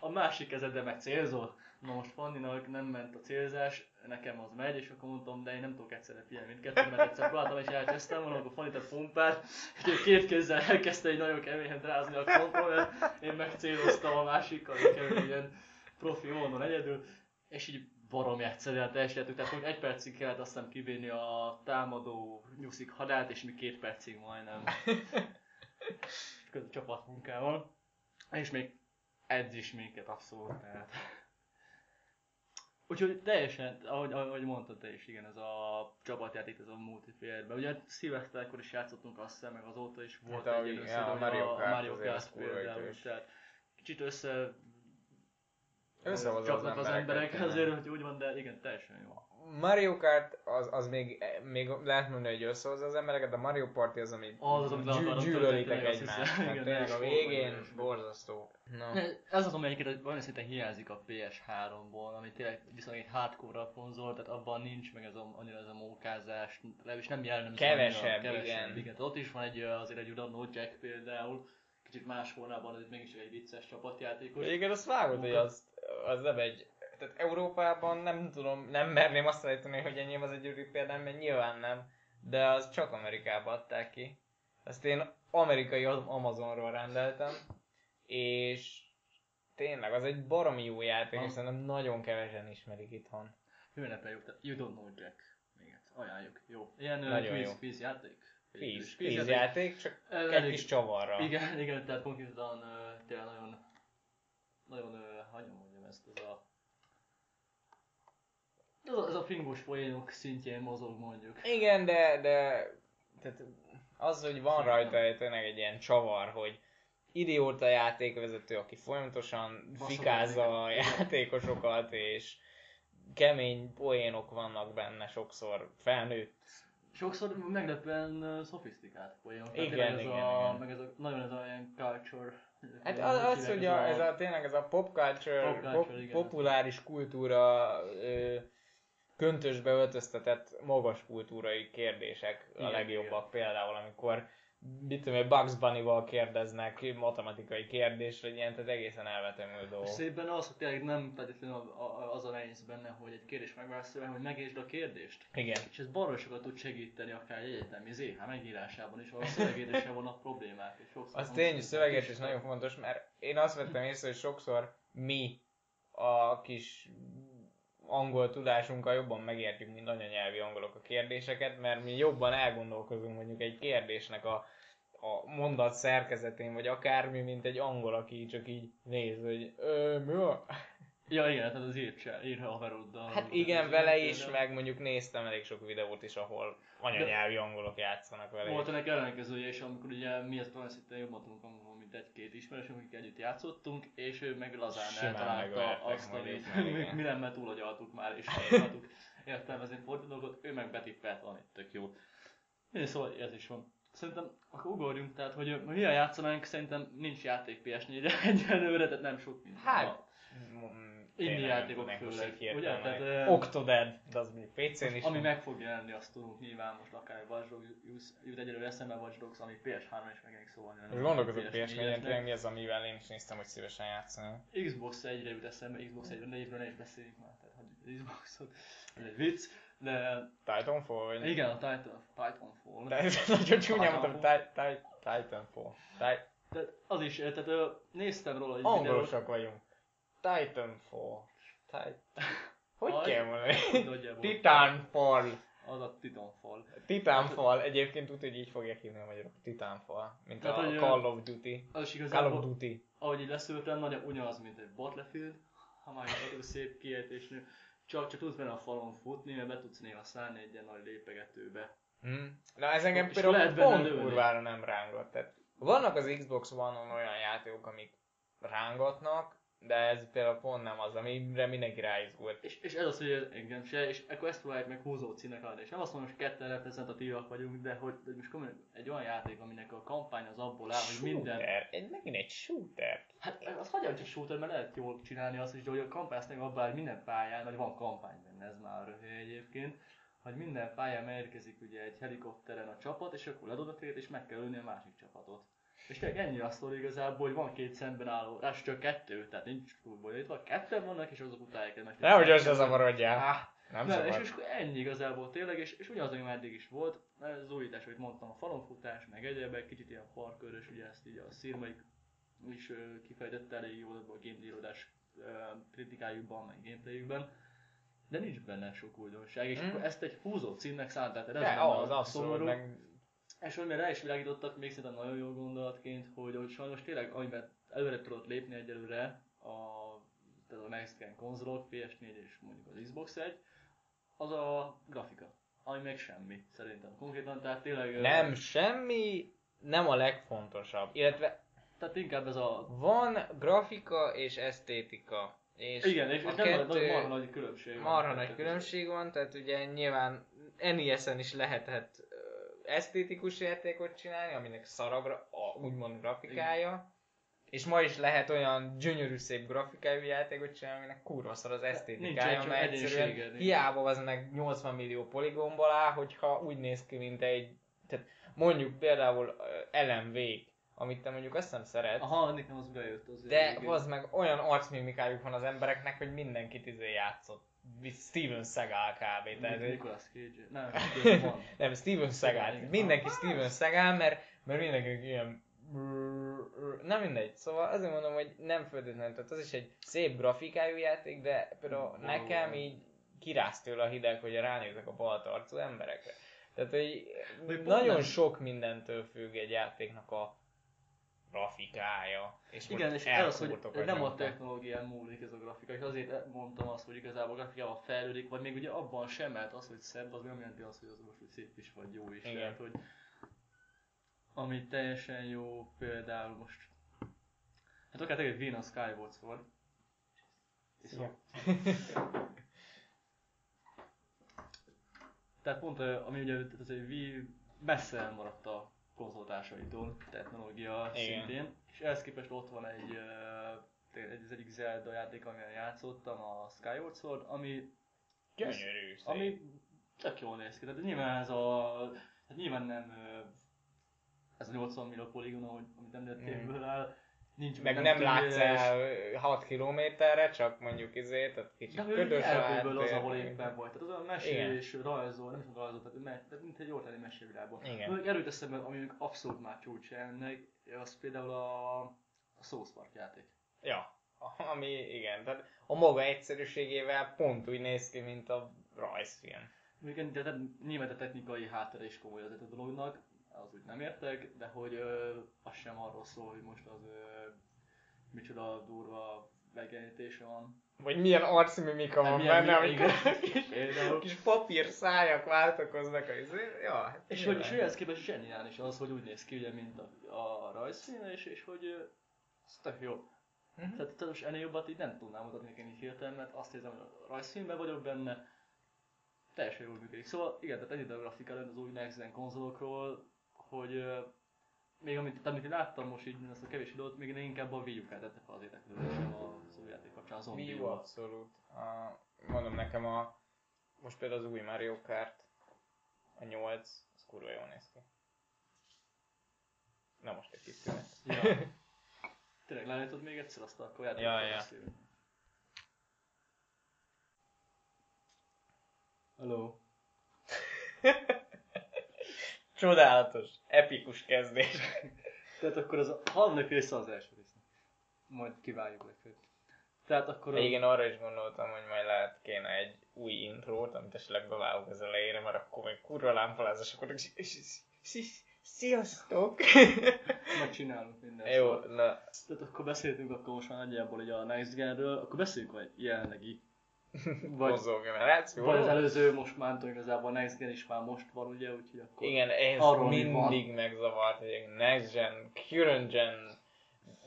a másik kezeddel meg célzol. Na most Fanninak nem ment a célzás, nekem az megy, és akkor mondtam, de én nem tudok egyszerre figyelni mindkettőt, mert egyszer próbáltam és elcsesztem, mondom, akkor Fanni a pumpált, és két kézzel elkezdte egy nagyon keményen drázni a kontrollert, én megcéloztam a másikkal, inkább ilyen profi oldon egyedül, és így barom egyszerűen teljesítettük, tehát hogy egy percig kellett azt hiszem kivinni a támadó nyuszik hadát, és mi két percig majdnem között csapatmunkával. És még edz is minket abszolút, tehát. Úgyhogy teljesen, ahogy, ahogy mondtad te is, igen, ez a csapatjáték, ez a multiplayerben. Ugye szilveszterkor is játszottunk azt hiszem, meg azóta is volt Hát a- egy ilyen ja, a Mario a Kart Mario azért Kart az például, tehát kicsit össze Összehozza az az emberek, igen. azért, hogy úgy van, de igen, teljesen jó. Mario Kart az, az még, még lehet mondani, hogy összehozza az embereket, de Mario Party az, ami Az az, amit gyű, gyűlölitek egymást. Igen, tényleg a végén borzasztó. No. Ez az, ami egyébként olyan szinten hiányzik a PS3-ból, ami tényleg viszonylag egy hardcore konzol, tehát abban nincs meg ez a, annyira ez a mókázás, legalábbis nem jellemző. Kevesebb, annyira, igen. igen. Tehát ott is van egy, azért egy Udano Jack például, kicsit más formában, ez mégis egy vicces csapatjátékos. Igen, azt vágod, hogy az, az nem egy... Tehát Európában nem tudom, nem merném azt állítani, hogy enyém az egy úri példám, mert nyilván nem. De az csak Amerikában adták ki. Ezt én amerikai Amazonról rendeltem. És tényleg, az egy baromi jó játék, és szerintem nagyon kevesen ismerik itthon. Hőnepe jó, You Don't Know Jack. Még egyszer, ajánljuk. Jó. Ilyen Nagyon quiz, jó. quiz játék. Kvíz, kvízjáték, csak Ez egy elég- kis csavarra. Igen, igen, tehát konkrétan ö, tényleg nagyon, nagyon, ö, hogy mondjam ezt, ez a ez a, fingos poénok szintjén mozog mondjuk. Igen, de, de tehát az, hogy van rajta tényleg egy ilyen csavar, hogy idióta játékvezető, aki folyamatosan Baszogatni fikázza a játékosokat, és kemény poénok vannak benne sokszor, felnőtt. Sokszor meglepően szofisztikált poénok. Igen, tényleg ez igen, a, igen. meg ez a, nagyon ez a ilyen culture. Hát az, az hogy a, ez a, tényleg ez a pop culture, Pop culture, pop, igen. populáris kultúra ö, köntösbe öltöztetett magas kultúrai kérdések a Igen, legjobbak. Például amikor mit tudom, én, Bugs Bunny-val kérdeznek matematikai kérdést, vagy ilyen, tehát egészen elvetemű dolgok. szép benne az, hogy tényleg nem feltétlenül az a nehéz benne, hogy egy kérdés megválaszolja, hogy megértsd a kérdést. Igen. És ez baromi sokat tud segíteni akár egy egyetemi ZH megírásában is, ahol a szövegértéssel vannak problémák. És sokszor Az tény, szövegértés nagyon fontos, mert én azt vettem észre, hogy sokszor mi a kis angol tudásunkkal jobban megértjük, mint anyanyelvi angolok a kérdéseket, mert mi jobban elgondolkozunk mondjuk egy kérdésnek a, a mondat szerkezetén, vagy akármi, mint egy angol, aki csak így néz, hogy mi van? Ja igen, tehát az írtse, ír haveroddal. Hát igen, vele is, meg mondjuk néztem elég sok videót is, ahol anyanyelvi angolok játszanak vele. Volt ennek ellenkezője is, amikor ugye mi ezt olyan szinten jobban tudunk angolul, mint egy-két ismerősünk, akik együtt játszottunk, és ő meg lazán Simán eltalálta azt, amit mi, nem, mert túlagyaltuk már, és akartuk értelmezni fordítókat, ő meg betippelt valami tök jó. Én szóval ez is van. Szerintem akkor ugorjunk, tehát hogy hogy milyen játszanánk, szerintem nincs játék PS4-re egyelőre, tehát nem sok minden. Hát, van. Indie játékok főleg, ugye? Tehát, Octodad, de az még PC-n is Ami meg fog jelenni, azt tudunk nyilván most akár egy Watch Dogs jut- egyelőre eszembe Watch Dogs, ami PS3-on is megjelenik szóval. Most gondolkozok PS4-esnek. PS4-en, tényleg mi az, amivel én is néztem, hogy szívesen játszani. Xbox 1-re jut eszembe, Xbox 1-re névről ne is beszéljünk már, tehát hagyjuk Xboxot, ez egy vicc, de Titanfall vagy? igen, a Titan, Titanfall. De ez nagyon csúnya mondtam, Ti- Ti- Titanfall. Ti- Tehát az is, tehát néztem róla egy Angolosak vagyunk. Titanfall. Ti- Hogy Aj. kell mondani? Titanfall. Az a Titanfall. Titanfall. Egyébként tudod, hogy így fogják hívni a magyarok. Titanfall. Mint Tehát, a Call of Duty. Az is Call of Duty. ahogy így leszültem, nagyon ugyanaz, mint egy Battlefield, ha már szép kiejtésnő. Csak, csak tudsz benne a falon futni, mert be tudsz néha szállni egy ilyen nagy lépegetőbe. Hm. Na ez engem például lehet pont kurvára nem rángat. Tehát vannak az Xbox One-on olyan játékok, amik rángatnak, de ez például pont nem az, amire mindenki ráizgult. És, és ez az, hogy ez engem se, és akkor ezt próbálják meg húzó címnek adni. És nem azt mondom, hogy ketten reprezentatívak vagyunk, de hogy, hogy most komolyan egy olyan játék, aminek a kampány az abból áll, hogy minden... Shooter. Egy, megint egy shooter. Hát az hagyjam csak shooter, mert lehet jól csinálni azt is, de hogy a kampány abban áll, hogy minden pályán, vagy van kampány benne, ez már röhely egyébként, hogy minden pályán érkezik ugye egy helikopteren a csapat, és akkor ledobnak és meg kell ölni a másik csapatot. És tényleg ennyi a sztori igazából, hogy van két szemben álló, rás csak kettő, tehát nincs túl bonyolítva, ketten vannak, és azok utálják egymást. Nehogy össze zavarodjál. Ah, Nem nem, és, és akkor ennyi igazából tényleg, és, és ugyanaz, ami már eddig is volt, ez az újítás, hogy mondtam, a falonfutás, meg egyebek, kicsit ilyen parkörös, ugye ezt így a szírmaik is ö, kifejtette elég jól a game íródás kritikájukban, meg gameplayükben, de nincs benne sok újdonság, és Mm. akkor ezt egy húzó címnek szánták, tehát ez De az, a abszolút, szomorú. meg És hogy rá is világítottak, még szerintem nagyon jó gondolatként, hogy, hogy sajnos tényleg, amiben előre tudott lépni egyelőre a, tehát a Next Gen konzolok, PS4 és mondjuk az Xbox 1, az a grafika. Ami meg semmi, szerintem. Konkrétan, tehát tényleg... nem semmi, nem a legfontosabb. Illetve Tehát inkább ez a... van grafika és esztétika. És Igen, és, és nem kettő, marha nagy különbség van. marha nagy különbség van, tehát ugye nyilván NES-en is lehetett esztétikus játékot csinálni, aminek szaragra, a, úgymond grafikája. És ma is lehet olyan gyönyörű szép grafikájú játékot csinálni, aminek kurva szar az esztétikája, Nincsen csak mert egyszerűen hiába az meg 80 millió poligomból áll, hogyha úgy néz ki, mint egy, tehát mondjuk például LMV, amit te mondjuk azt nem szeret, Aha, nekem az bejött azért. de igen. az meg olyan arcmimikájuk van az embereknek, hogy mindenkit izé játszott. Steven Seagal kb. Tehát, Nicolas Cage. Nem, nem, Steven Seagal. Mindenki Steven Seagal, mert, mert mindenki ilyen nem mindegy, szóval azért mondom, hogy nem feltétlenül, tehát az is egy szép grafikájú játék, de például nekem így kiráz tőle a hideg, hogy ránézek a balt arcú emberekre. Tehát, hogy nagyon sok mindentől függ egy játéknak a grafikája. És Igen, és ez az, hogy nem a technológián múlik ez a grafika, és azért mondtam azt, hogy igazából a grafikával fejlődik, vagy még ugye abban sem, mert az, hogy szebb, az nem jelenti azt, hogy az most hogy szép is, vagy jó is. Igen. Tehát, hogy ami teljesen jó, például most, hát akár tegyük Wien a Skyward Sword. Ja. Tehát pont, ami ugye az egy Wii messze elmaradt a konzoltásaitól, technológia Igen. szintén, és ehhez képest ott van egy, egy az egyik Zelda játék, amivel játszottam, a Skyward Sword, ami, Gyönyörű, szép. ami tök jól néz ki. Tehát nyilván ez a, hát nyilván nem ez a 80 millió poligon, amit említettél Mm. áll, nincs Meg nem, látsz el 6 kilométerre, csak mondjuk izé, tehát kicsit De ködös a az, ahol éppen vagy. Tehát az a mesés, rajzol, nem is tudom rajzol, tehát, mint egy tenni mesévilágban. Igen. Mondjuk erőt eszembe, ami abszolút már csúcs ennek, az például a, a South Park játék. Ja, ami igen, tehát a maga egyszerűségével pont úgy néz ki, mint a rajzfilm. Mondjuk de, de nyilván a technikai háttere is komoly az a dolognak, az úgy nem értek, de hogy ö, az sem arról szól, hogy most az ö, micsoda durva megjelenítése van. Vagy milyen arcmimika van milyen- benne, amikor kis, papír szájak váltakoznak a izé. Ja, hát És hogy és ehhez képest zseniális az, hogy úgy néz ki, ugye, mint a, a rajzfilm, és, és hogy ez tök jó. Mhm. Tehát, tehát most ennél jobbat így nem tudnám mutatni nekem így hirtelen, mert azt érzem, hogy a rajzfilmben vagyok benne, teljesen jól működik. Szóval igen, tehát ennyi a grafika lenne az új Next Gen konzolokról, hogy még amit, amit én láttam most így azt a kevés videót, még én inkább a Wii U-kat tette fel az érdeklődésem az új játék kapcsán, az Wii U abszolút. A, mondom nekem a, most például az új Mario Kart, a 8, az kurva jól néz ki. Na most egy kis szünet. Ja. Tényleg leállítod még egyszer azt a játékot? Ja, ja. Hello. Csodálatos, epikus kezdés. Tehát akkor az a harmadik része az első része. Majd kiváljuk legfeljebb. Tehát akkor a... Igen, arra is gondoltam, hogy majd lehet kéne egy új intrót, amit esetleg bevágok az elejére, mert akkor még kurva lámpalázás, akkor sz- sz- sz- Sziasztok! megcsinálunk mindent. Jó, na, Tehát akkor beszéltünk akkor most már nagyjából így a Next Genről, akkor beszéljünk a jelenlegi. Vagy, mozog generáció. vagy az előző, most már tudom, igazából Next Gen is már most van, ugye, úgyhogy akkor... Igen, ez Arról mi mindig megzavart, hogy next gen, current gen,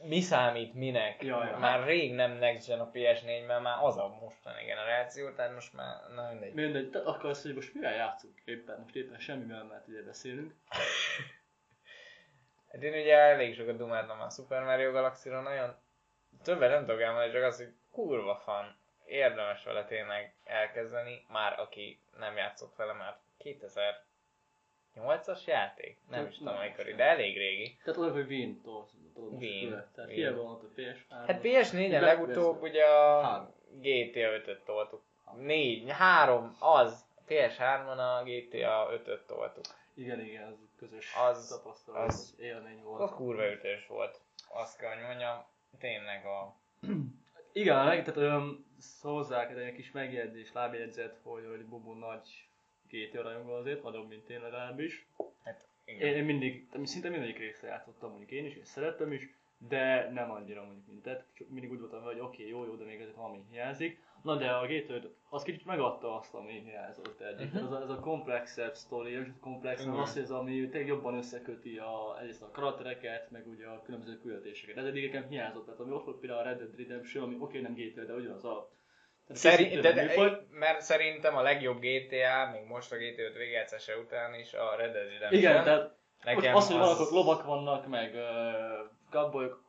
mi számít minek. Ja, ja. Már rég nem next gen a PS4, mert már az a mostani generáció, tehát most már, na mindegy. Mindegy, te akkor azt, hogy most mivel játszunk éppen? Most éppen semmivel, mert ide beszélünk. Hát én ugye elég sokat dumáltam a Super Mario Galaxy-ra, nagyon többet nem tudok elmondani, csak az, hogy kurva fan. Érdemes vele tényleg elkezdeni, már aki nem játszott vele, már 2008-as játék? Nem Hát is tudom nem mikor, de elég régi. Tehát oda, hogy Wien tudod Wien. Tehát hiába van ott a PS3. Hát PS4-en Be- legutóbb ugye a Három. GTA 5-öt toltuk. 4, 3, az. PS3-on a GTA 5-öt toltuk. Igen, igen, az közös Az- tapasztalat, az- az, élmény volt. Az kurva ütős volt. Azt kell, hogy mondjam, tényleg a... Igen, tehát olyan hozzá kell egy kis megjegyzés, lábjegyzet, hogy, hogy Bobo nagy GTA rajongó azért, nagyobb, mint én legalábbis. Hát, igen. Én, én mindig, szinte mindegyik részre játszottam, mondjuk én is, és szerettem is, de nem annyira mondjuk, mint te. Csak mindig úgy voltam, hogy oké, okay, jó, jó, de még azért valami hiányzik. Na de a 5 az kicsit megadta azt, ami hiányzott eddig. Mhm. Ez, a, ez a komplexebb sztori, és a komplex, Igen. az ez, ami tényleg jobban összeköti a, egyrészt a karaktereket, meg ugye a különböző küldetéseket. Ez eddig nekem hiányzott, tehát ami ott volt például a Red Dead Redemption, ami oké, nem GTA, de ugyanaz a tehát Szerint, de, de, mert szerintem a legjobb GTA, még most a GTA 5 végjátszása után is a Red Dead Redemption. Igen, tehát Nekem az, hogy valakor lovak vannak, meg uh,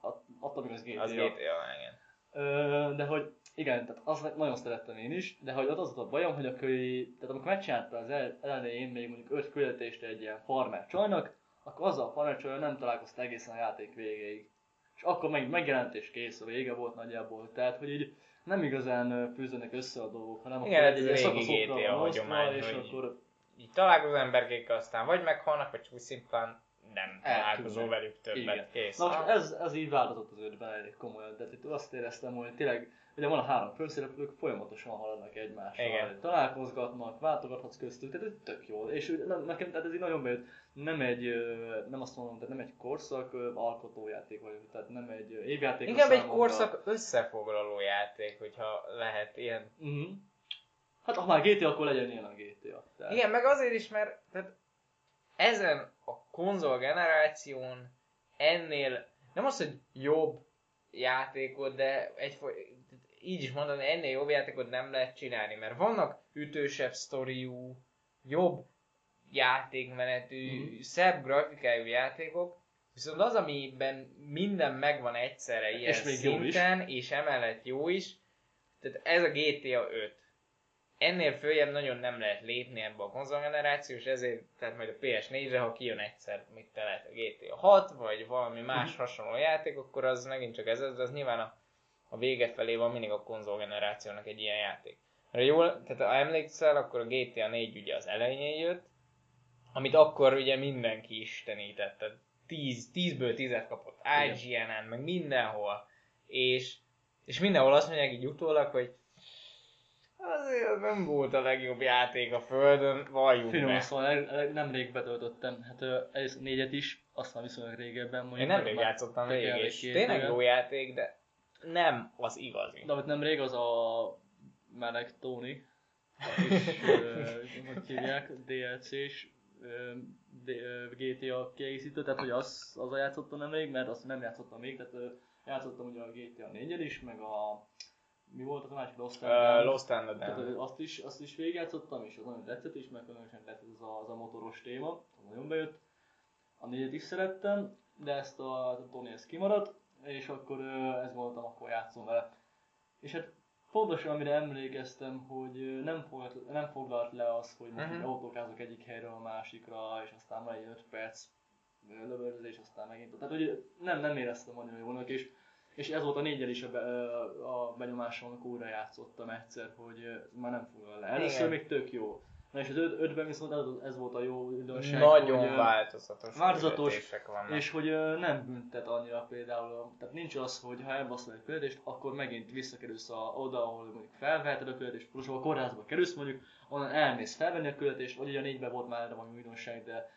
att- attól még az GTA. Az GTA, igen. Ö, de hogy igen, tehát azt nagyon szerettem én is, de hogy ott az a bajom, hogy akkor, így- tehát amikor megcsinálta az el- elején még mondjuk öt küldetést egy ilyen farmer csajnak, akkor azzal a farmer csajjal nem találkozta egészen a játék végéig. És akkor meg megjelent és kész, a vége volt nagyjából. Tehát, hogy így nem igazán ö, fűződnek össze a dolgok, hanem Igen, akkor ez egy-egy régi szakaszokra GTA hagyomány, és hogy- akkor Így találkozó emberkékkel aztán vagy meghalnak, vagy úgy szimplán nem találkozol velük többet. Igen. Kész. Na most ez, ez így változott az ötben elég komolyan, de itt azt éreztem, hogy tényleg, ugye van a három főszereplők, folyamatosan haladnak egymással, Igen. találkozgatnak, váltogathatsz köztük, tehát ez tök jó. És nekem tehát ez így nagyon bejött, nem egy, nem azt mondom, tehát nem egy korszak alkotójáték vagyok, tehát nem egy évjáték. Inkább egy korszak összefoglaló játék, hogyha lehet ilyen. Mhm. Hát ha már GTA, akkor legyen ilyen a GTA. Tehát, Igen, meg azért is, mert tehát ezen a konzol generáción ennél, nem az, hogy jobb játékot, de egy, így is mondani, ennél jobb játékot nem lehet csinálni, mert vannak ütősebb sztoriú, jobb játékmenetű, Mhm. szebb grafikájú játékok, viszont az, amiben minden megvan egyszerre ilyen És még szinten, és emellett jó is, tehát ez a GTA 5. Ennél följebb nagyon nem lehet lépni ebbe a konzolgeneráció, és ezért, tehát majd a PS4-re, ha kijön egyszer, mit te lehet a GTA 6, vagy valami más Mhm. hasonló játék, akkor az megint csak ez, de az nyilván a, a vége felé van mindig a konzolgenerációnak egy ilyen játék. Mert jól, tehát ha emlékszel, akkor a GTA 4 ugye az elején jött, amit akkor ugye mindenki istenített, tehát 10, 10-ből 10-et kapott. IGN-en, meg mindenhol, és, és mindenhol azt mondják így utólag, hogy azért az nem volt a legjobb játék a földön, valljuk Finoman be. szóval nemrég betöltöttem, hát egyrészt négyet is, aztán viszonylag régebben. Én mondjuk nemrég már játszottam végig, és tényleg éve. jó játék, de nem az igazi. De amit nemrég az a meleg Tony, és ö, hogy hívják, DLC-s GTA kiegészítő, tehát hogy az, az a játszottam nemrég, mert azt nem játszottam még, tehát ö, játszottam ugye a GTA 4 is, meg a mi volt az a másik Lost and Uh. Lost the Tehát azt is, azt is végigjátszottam, és az nagyon tetszett is, meg különösen tetszett az a, az a motoros téma, az nagyon bejött. A négyet is szerettem, de ezt a, a Tony ez kimaradt, és akkor ez voltam, akkor játszom vele. És hát pontosan amire emlékeztem, hogy nem foglalt, nem foglalt le az, hogy most uh-huh. autókázok egyik helyről a másikra, és aztán van egy 5 perc lövöldözés, aztán megint. Tehát hogy nem, nem éreztem annyira jónak, és és ez volt a négyel is a, be, a benyomásom, újra játszottam egyszer, hogy már nem foglal le. Először még tök jó. Na és az öt, ötben viszont ez, ez volt a jó időség, Nagyon hogy, változatos változatos, vannak. és hogy nem büntet annyira például, tehát nincs az, hogy ha elbaszol egy küldetést, akkor megint visszakerülsz a, oda, ahol mondjuk felveheted a küldetést, plusz a kórházba kerülsz mondjuk, onnan elmész felvenni a küldetést, vagy ugye a négyben volt már erre valami újdonság, de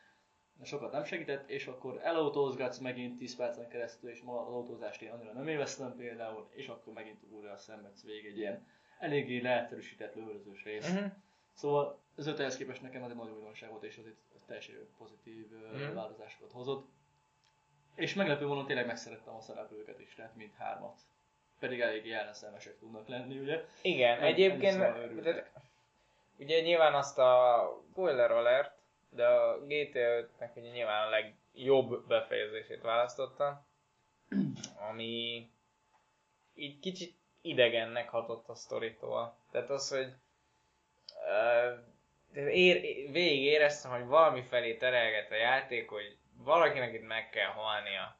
sokat nem segített, és akkor elautózgatsz megint 10 percen keresztül, és ma az autózást én annyira nem élveztem például, és akkor megint újra szenvedsz végig egy ilyen eléggé leegyszerűsített lövöldözős rész. Mhm. Szóval az ötehhez képest nekem az egy nagy újdonság volt, és az egy teljesen pozitív mm. változásokat hozott. És meglepő módon tényleg megszerettem a szereplőket is, tehát mind hármat. Pedig eléggé ellenszelmesek tudnak lenni, ugye? Igen, Ennyi- egyébként, szóval ugye nyilván azt a spoiler alert, de a GTA 5-nek ugye nyilván a legjobb befejezését választotta, ami így kicsit idegennek hatott a sztoritól. Tehát az, hogy uh, ér, végig éreztem, hogy valami felé terelget a játék, hogy valakinek itt meg kell halnia.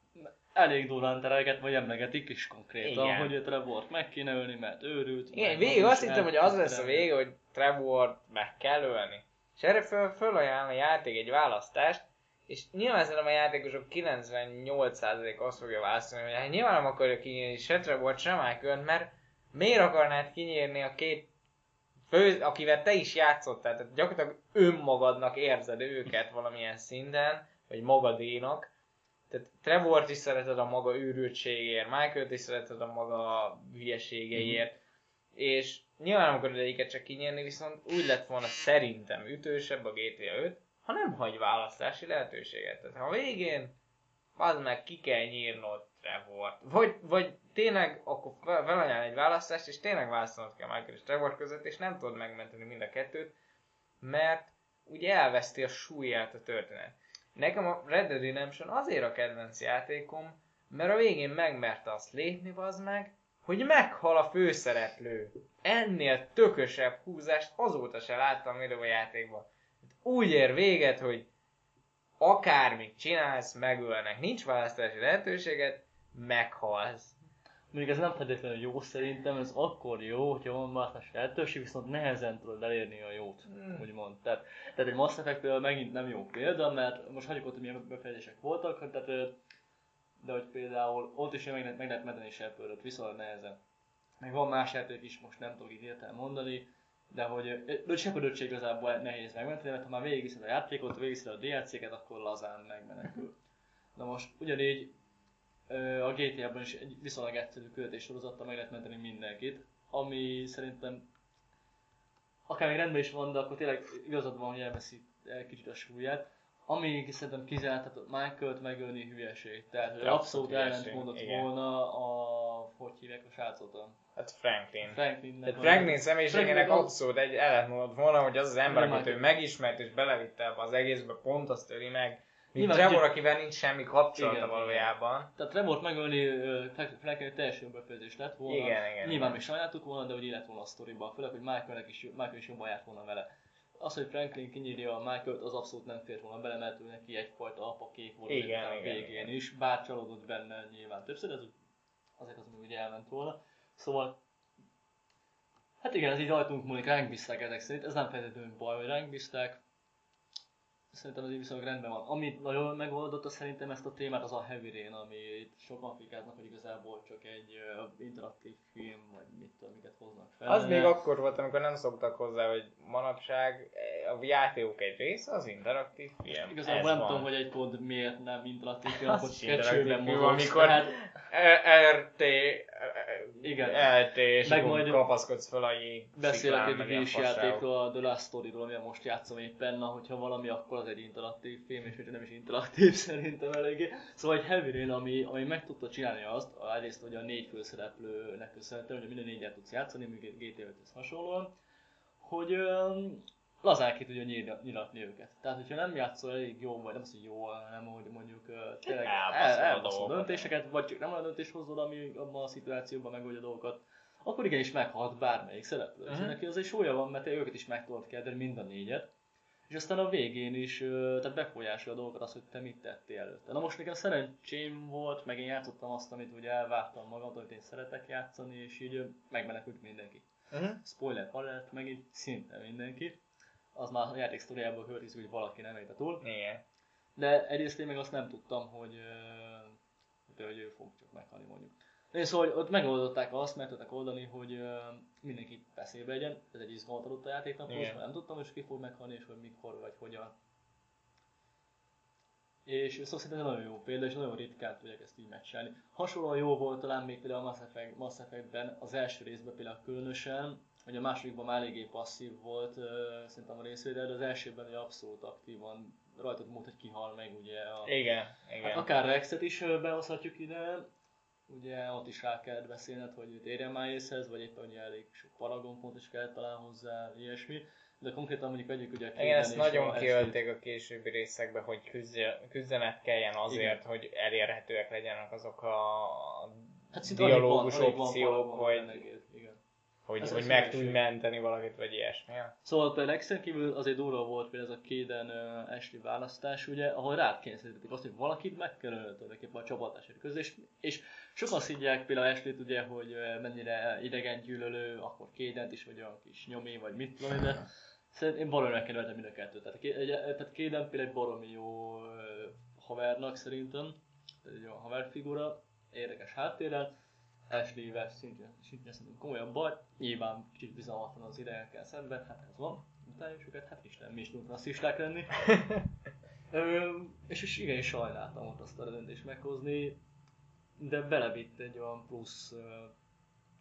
Elég durván terelget, vagy emlegetik is konkrétan, Igen. hogy Trevort meg kéne ölni, mert őrült. Igen, végig az azt hittem, hogy az lesz a vége, hogy Trevor meg kell ölni. És erre föl, fölajánl a játék egy választást, és nyilván szerintem a játékosok 98% azt fogja választani, hogy hát nyilván nem akarja kinyírni se Trevor, se michael mert miért akarnád kinyírni a két fő, akivel te is játszottál, tehát gyakorlatilag önmagadnak érzed őket valamilyen szinten, vagy magadénak. Tehát Trevort is szereted a maga őrültségért, Michael-t is szereted a maga hülyeségeiért, és nyilván nem akarod egyiket csak kinyerni, viszont úgy lett volna szerintem ütősebb a GTA 5, ha nem hagy választási lehetőséget. Tehát ha a végén az meg ki kell nyírnod Trevort, vagy, vagy tényleg akkor fel- felajánl egy választást, és tényleg választanod kell Michael és Trevor között, és nem tudod megmenteni mind a kettőt, mert ugye elveszti a súlyát a történet. Nekem a Red Dead Redemption azért a kedvenc játékom, mert a végén megmerte azt lépni, az meg, hogy meghal a főszereplő. Ennél tökösebb húzást azóta se láttam a játékban. Úgy ér véget, hogy akármit csinálsz, megölnek. Nincs választási lehetőséget, meghalsz. Mondjuk ez nem feltétlenül jó szerintem, ez akkor jó, hogyha van más lehetőség, viszont nehezen tudod elérni a jót, Hmm. úgymond. Tehát, tehát egy Mass effect megint nem jó példa, mert most hagyjuk ott, hogy milyen befejezések voltak, tehát, de hogy például ott is meg, lehet- meg lehet menteni Shepardot, viszonylag nehezen. Meg van más játék is, most nem tudok itt hirtelen mondani, de hogy ö, Shepardot se igazából nehéz megmenteni, mert ha már végigviszed a játékot, végigviszed a DLC-ket, akkor lazán megmenekül. Na most ugyanígy a GTA-ban is egy viszonylag egyszerű küldetés sorozattal meg lehet menteni mindenkit, ami szerintem akár még rendben is van, de akkor tényleg igazad van, hogy elveszi el kicsit a súlyát. Ami szerintem kizárt, tehát Michael-t megölni hülyeség. Tehát hogy Abszolút abszolút hülyeség, ellent mondott igen. volna a, hogy hívják a srácot, Hát Franklin. Franklinnek. Tehát Franklin személyiségének Franklin- abszolút egy ellentmondott volna, hogy az az ember, akit ő megismert és belevitte ebbe az egészbe, pont azt öli meg. Míg Nyilván, Trevor, akivel nincs semmi kapcsolata Igen, valójában. Tehát Trevort megölni Franklin teljesen befejezés lett volna. Igen, igen, Nyilván igen. még sajnáltuk volna, de hogy illet volna a sztoriba, főleg, hogy Michaelnek is, Michael is jobban járt volna vele. Az, hogy Franklin kinyírja a Michael-t, az abszolút nem fért volna bele, mert ő neki egyfajta apa kép volt Igen, a végén igen. is, bár csalódott benne nyilván többször, ez azért az még ugye elment volna. Szóval Hát igen, ez így rajtunk múlik, ránk bízták ezek szerint, ez nem feltétlenül baj, hogy ránk bízták. Szerintem így viszonylag rendben van. Amit nagyon megoldotta szerintem ezt a témát, az a Heavy Rain, ami itt sokan fikáznak, hogy igazából csak egy uh, interaktív film, vagy mit tudom, miket hoznak fel. Az még akkor volt, amikor nem szoktak hozzá, hogy manapság eh, a játékok egy része az interaktív film. Igazából Ez nem van. tudom, hogy egy kód miért nem interaktív film, akkor kecsőben mozog. amikor- Tehát, E- RT, Igen. LT, és Meg majd- kapaszkodsz fel a jég Beszélek egy meg ilyen kis fasságok. játékról, a The Last Story-ról, amivel most játszom éppen, na, hogyha valami, akkor az egy interaktív film, és hogyha nem is interaktív szerintem eléggé. Szóval egy Heavy Rain, ami, ami meg tudta csinálni azt, egyrészt, hogy a négy főszereplőnek köszönhetően, hogy minden négyet tudsz játszani, míg GTA 5 hasonlóan, hogy lazán ki tudja nyilatni őket. Tehát, hogyha nem játszol elég jó, vagy nem az, hogy jó, hanem hogy mondjuk tényleg el, elbaszol dolgokat. döntéseket, vagy csak nem olyan döntés hozol, ami abban a szituációban megoldja dolgokat, akkor igenis meghalhat bármelyik szereplő. Uh-huh. És Mhm. neki az egy súlya van, mert őket is meg tudod kérdeni, mind a négyet. És aztán a végén is tehát befolyásolja a dolgokat az, hogy te mit tettél előtte. Na most nekem szerencsém volt, meg én játszottam azt, amit ugye elvártam magamtól, hogy én szeretek játszani, és így megmenekült mindenki. Uh-huh. Spoiler alert, megint szinte mindenki. Az már a játék sztoriából következik, hogy valaki nem érte túl. Igen. De egyrészt én meg azt nem tudtam, hogy, hogy ő fog csak meghalni mondjuk. De szóval ott megoldották azt, meg tudták oldani, hogy mindenki beszélbe legyen. Ez egy izgalmat adott a játéknak most, nem tudtam, hogy ki fog meghalni, és hogy mikor, vagy hogyan. És szóval szerintem nagyon jó példa, és nagyon ritkán tudják ezt így megcsinálni. Hasonlóan jó volt talán még például a Mass, Effect, Mass Effect-ben, az első részben például különösen, hogy a másodikban már eléggé passzív volt uh, szerintem a részvétel, de az elsőben ugye abszolút aktívan rajtad múlt, hogy kihal meg ugye a, Igen, igen. Hát akár Rexet is behozhatjuk ide, ugye ott is rá kellett beszélned, hogy térjen már észhez, vagy éppen ugye elég sok paragon pont is kellett talán hozzá, ilyesmi. De konkrétan mondjuk vegyük ugye a Igen, ezt nagyon kiölték a későbbi részekbe, hogy küzdenet kelljen azért, Igen. hogy elérhetőek legyenek azok a Hát van- dialógus van opciók, paragon hogy, benne, igen. Hogy, Ez hogy meg tudj menteni valakit, vagy ilyesmi. Szóval például Rexen kívül azért durva volt például ez a Kaden uh, Ashley választás, ugye, ahol rád kényszerítették azt, hogy valakit meg kell ölnöd tulajdonképpen a csapatásért között, és, és sokan szidják például Ashley-t ugye, hogy mennyire idegen gyűlölő, akkor Kadent is, vagy olyan kis nyomi, vagy mit tudom de szerintem én baromi megkedveltem mind a kettőt. Tehát, egy- tehát Kaden például egy baromi jó ö, havernak szerintem, egy jó haverfigura, érdekes háttérrel, Ashley-vel szintén, szintén szerintem komolyabb baj, nyilván kicsit bizalmatlan az idegekkel szemben, hát ez van, utáljuk őket, hát Isten, mi is tudunk rasszisták lenni. Ö, és, és igen, sajnáltam ott azt a döntést meghozni, de belevitt egy olyan plusz,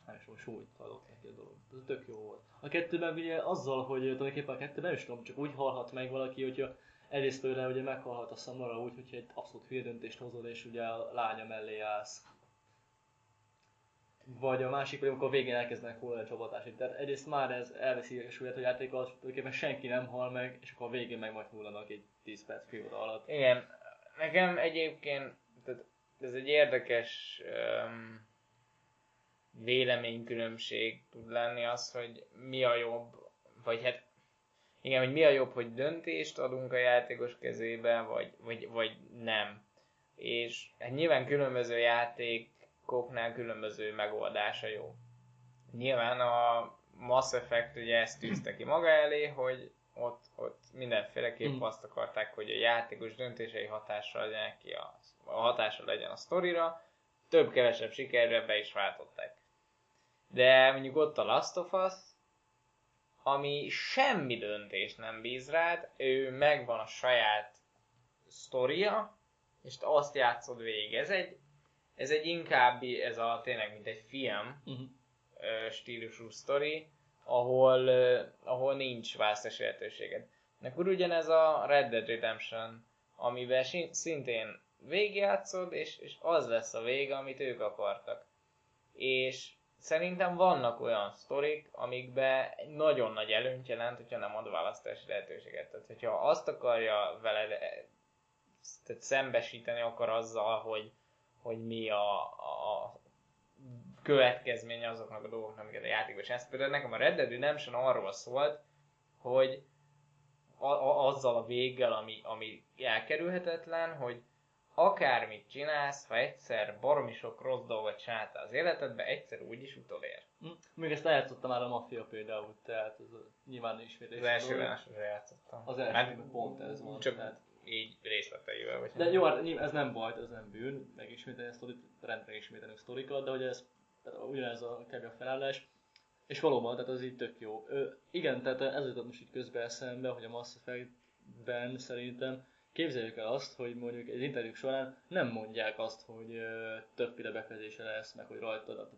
nem is súlyt adott neki a dolog. Ez tök jó volt. A kettőben ugye azzal, hogy tulajdonképpen a kettőben nem is tudom, csak úgy halhat meg valaki, hogyha egyrészt tőle ugye meghalhat a Samara úgy, hogyha egy abszolút hülye döntést hozol, és ugye a lánya mellé állsz. Vagy a másik, vagy amikor végén elkezdenek hullani a csapatásig. Tehát egyrészt már ez elveszi a súlyát a játékkal, tulajdonképpen senki nem hal meg, és akkor a végén meg majd hullanak egy 10 perc, fél óra alatt. Igen, nekem egyébként tehát ez egy érdekes um, véleménykülönbség tud lenni az, hogy mi a jobb, vagy hát igen, hogy mi a jobb, hogy döntést adunk a játékos kezébe, vagy, vagy, vagy nem. És hát nyilván különböző játék játékoknál különböző megoldása jó. Nyilván a Mass Effect ugye ezt tűzte ki maga elé, hogy ott, ott mindenféleképp Mm. azt akarták, hogy a játékos döntései hatással legyen ki a, a hatással legyen a sztorira, több-kevesebb sikerre be is váltották. De mondjuk ott a Last of Us, ami semmi döntést nem bíz rád, ő megvan a saját sztoria, és te azt játszod végig. Ez egy, ez egy inkább, ez a tényleg mint egy film Uh-huh. stílusú sztori, ahol, ahol nincs választási lehetőséged. Akkor ugyanez a Red Dead Redemption, amiben szintén végigjátszod, és, és az lesz a vége, amit ők akartak. És szerintem vannak olyan sztorik, amikben egy nagyon nagy előnyt jelent, hogyha nem ad választási lehetőséget. Tehát, hogyha azt akarja veled eh, tehát szembesíteni akar azzal, hogy, hogy mi a, a következménye azoknak a dolgoknak, amiket a játékban csinálsz. Például nekem a Red Dead Redemption arról szólt, hogy a, a, azzal a véggel, ami, ami elkerülhetetlen, hogy akármit csinálsz, ha egyszer baromi sok rossz dolgot csináltál az életedbe, egyszer úgyis utolér. Hm. Még ezt eljátszottam már a Mafia például, tehát ez a, nyilván ismétlés. Az elsőben játszottam. Az elsőben pont ez van. Csak Tehát. Így részleteivel. Vagy De jó, hát ez nem baj, ez nem bűn, megismételni a sztorit, rendre ismételni a sztorikat, de hogy ez ugyanez a kb. a felállás. És valóban, tehát az így tök jó. Ö, igen, tehát ez jutott most így közbe eszembe, hogy a Mass Effect-ben szerintem képzeljük el azt, hogy mondjuk egy interjúk során nem mondják azt, hogy ö, többféle befejezése lesz, meg hogy rajtad,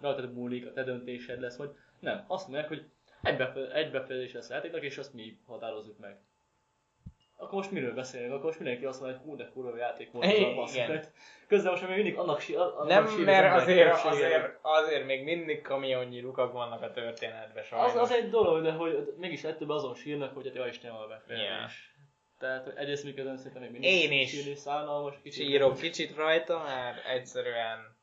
rajtad múlik, a te döntésed lesz, vagy nem. Azt mondják, hogy egy, befe- egy befejezés lesz a játéknak, és azt mi határozzuk meg. Akkor most miről beszélünk? Akkor most mindenki azt mondja, hogy hú, de kurva játék volt ez a. Effect. Közben most még mindig annak, si- annak Nem, az mert azért, azért, azért még mindig kamionnyi lukak vannak a történetben sajnos. Az, az egy dolog, de hogy mégis ettől azon sírnak, hogy hát ja Istenem a befejezés. Ja. Tehát egyrészt miközben szerintem még mindig Én is. sírni szánalmas, kicsit. Sírok kicsit rajta, mert egyszerűen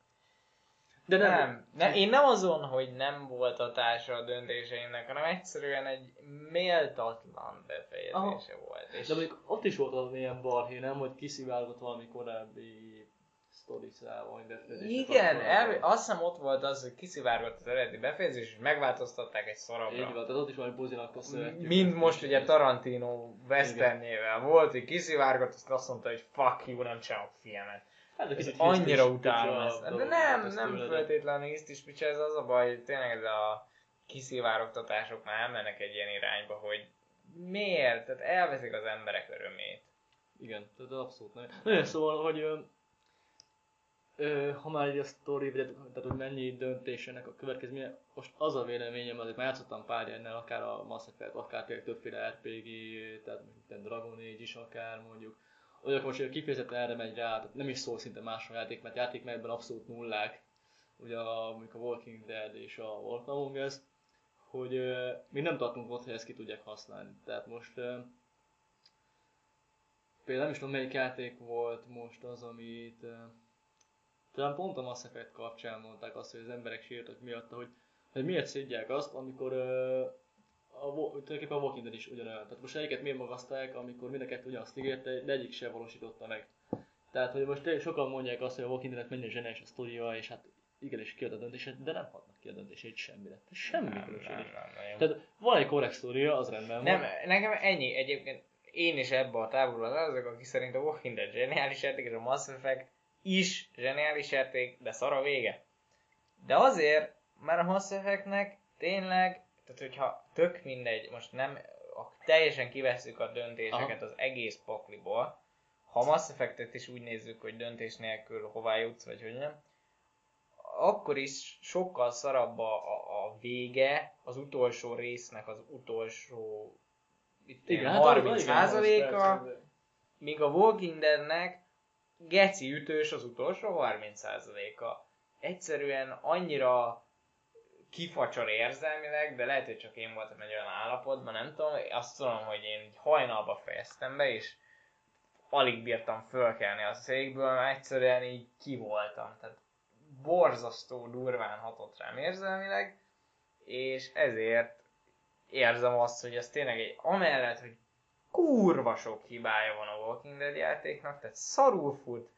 De nem, nem. nem. Én nem azon, hogy nem volt hatása a döntéseimnek, hanem egyszerűen egy méltatlan befejezése volt. És De mondjuk ott is volt az ilyen balhé, nem? Hogy kiszivárgott valami korábbi sztoricával, vagy befejezéssel igen, el, azt hiszem ott volt az, hogy kiszivárgott az eredeti befejezés, és megváltoztatták egy Így szarabbra. van, tehát ott is valami buzinak köszönhetjük. Mind most ugye Tarantino westernjével volt, hogy kiszivárgott, azt mondta, hogy fuck you, nem csinálok filmet. Hát, de Ez kicsit annyira utálom ezt. De nem, nem de- feltétlenül hisztis ez az a baj, hogy tényleg ez a kiszivárogtatások már elmennek egy ilyen irányba, hogy miért? Tehát elveszik az emberek örömét. Igen, tehát abszolút nem. Nagyon szóval, hogy ö, ö, ha már így a sztori, tehát hogy mennyi döntésének a következménye, most az a véleményem, azért már játszottam pár ilyennel, akár a Mass Effect, akár tényleg többféle RPG, tehát a Dragon Age is akár mondjuk, olyanok most, hogy kifejezetten erre megy rá, tehát nem is szól szinte más a játék, mert játékmenetben abszolút nullák, ugye a, a Walking Dead és a Wolf Among Us, hogy ö, még nem tartunk ott, hogy ezt ki tudják használni. Tehát most ö, például nem is tudom melyik játék volt most az, amit uh, talán pont a Mass Effect kapcsán mondták azt, hogy az emberek sírtak miatta, hogy, hogy miért szidják azt, amikor uh, a, tulajdonképpen a Walking Dead is ugyanolyan. Tehát most egyiket miért magasztalják, amikor mind a ugyanazt ígérte, de egyik sem valósította meg. Tehát, hogy most sokan mondják azt, hogy a Walking Dead mennyire zseniális a sztoria, és hát igenis kiad a döntését, de nem hatnak ki a döntését semmire. Semmi Nem, nem, nem, nem. Tehát van egy korrekt sztoria, az rendben Nem, van. nekem ennyi. Egyébként én is ebbe a táborban azok, aki szerint a Walking Dead zseniális játék, és a Mass Effect is zseniális játék, de szar a vége. De azért, mert a Mass Effectnek tényleg, tehát hogyha tök mindegy, most nem, teljesen kivesszük a döntéseket az egész pakliból, ha Mass Effectet is úgy nézzük, hogy döntés nélkül hová jutsz, vagy hogy nem, akkor is sokkal szarabb a, a, a vége, az utolsó résznek az utolsó itt Igen, ilyen hát 30 igen, százaléka, míg a Walking Deadnek geci ütős az utolsó 30 százaléka. Egyszerűen annyira kifacsar érzelmileg, de lehet, hogy csak én voltam egy olyan állapotban, nem tudom, azt tudom, hogy én hajnalba fejeztem be, és alig bírtam fölkelni a székből, mert egyszerűen így ki voltam. Tehát borzasztó durván hatott rám érzelmileg, és ezért érzem azt, hogy ez tényleg egy, amellett, hogy kurva sok hibája van a Walking Dead játéknak, tehát szarul fut,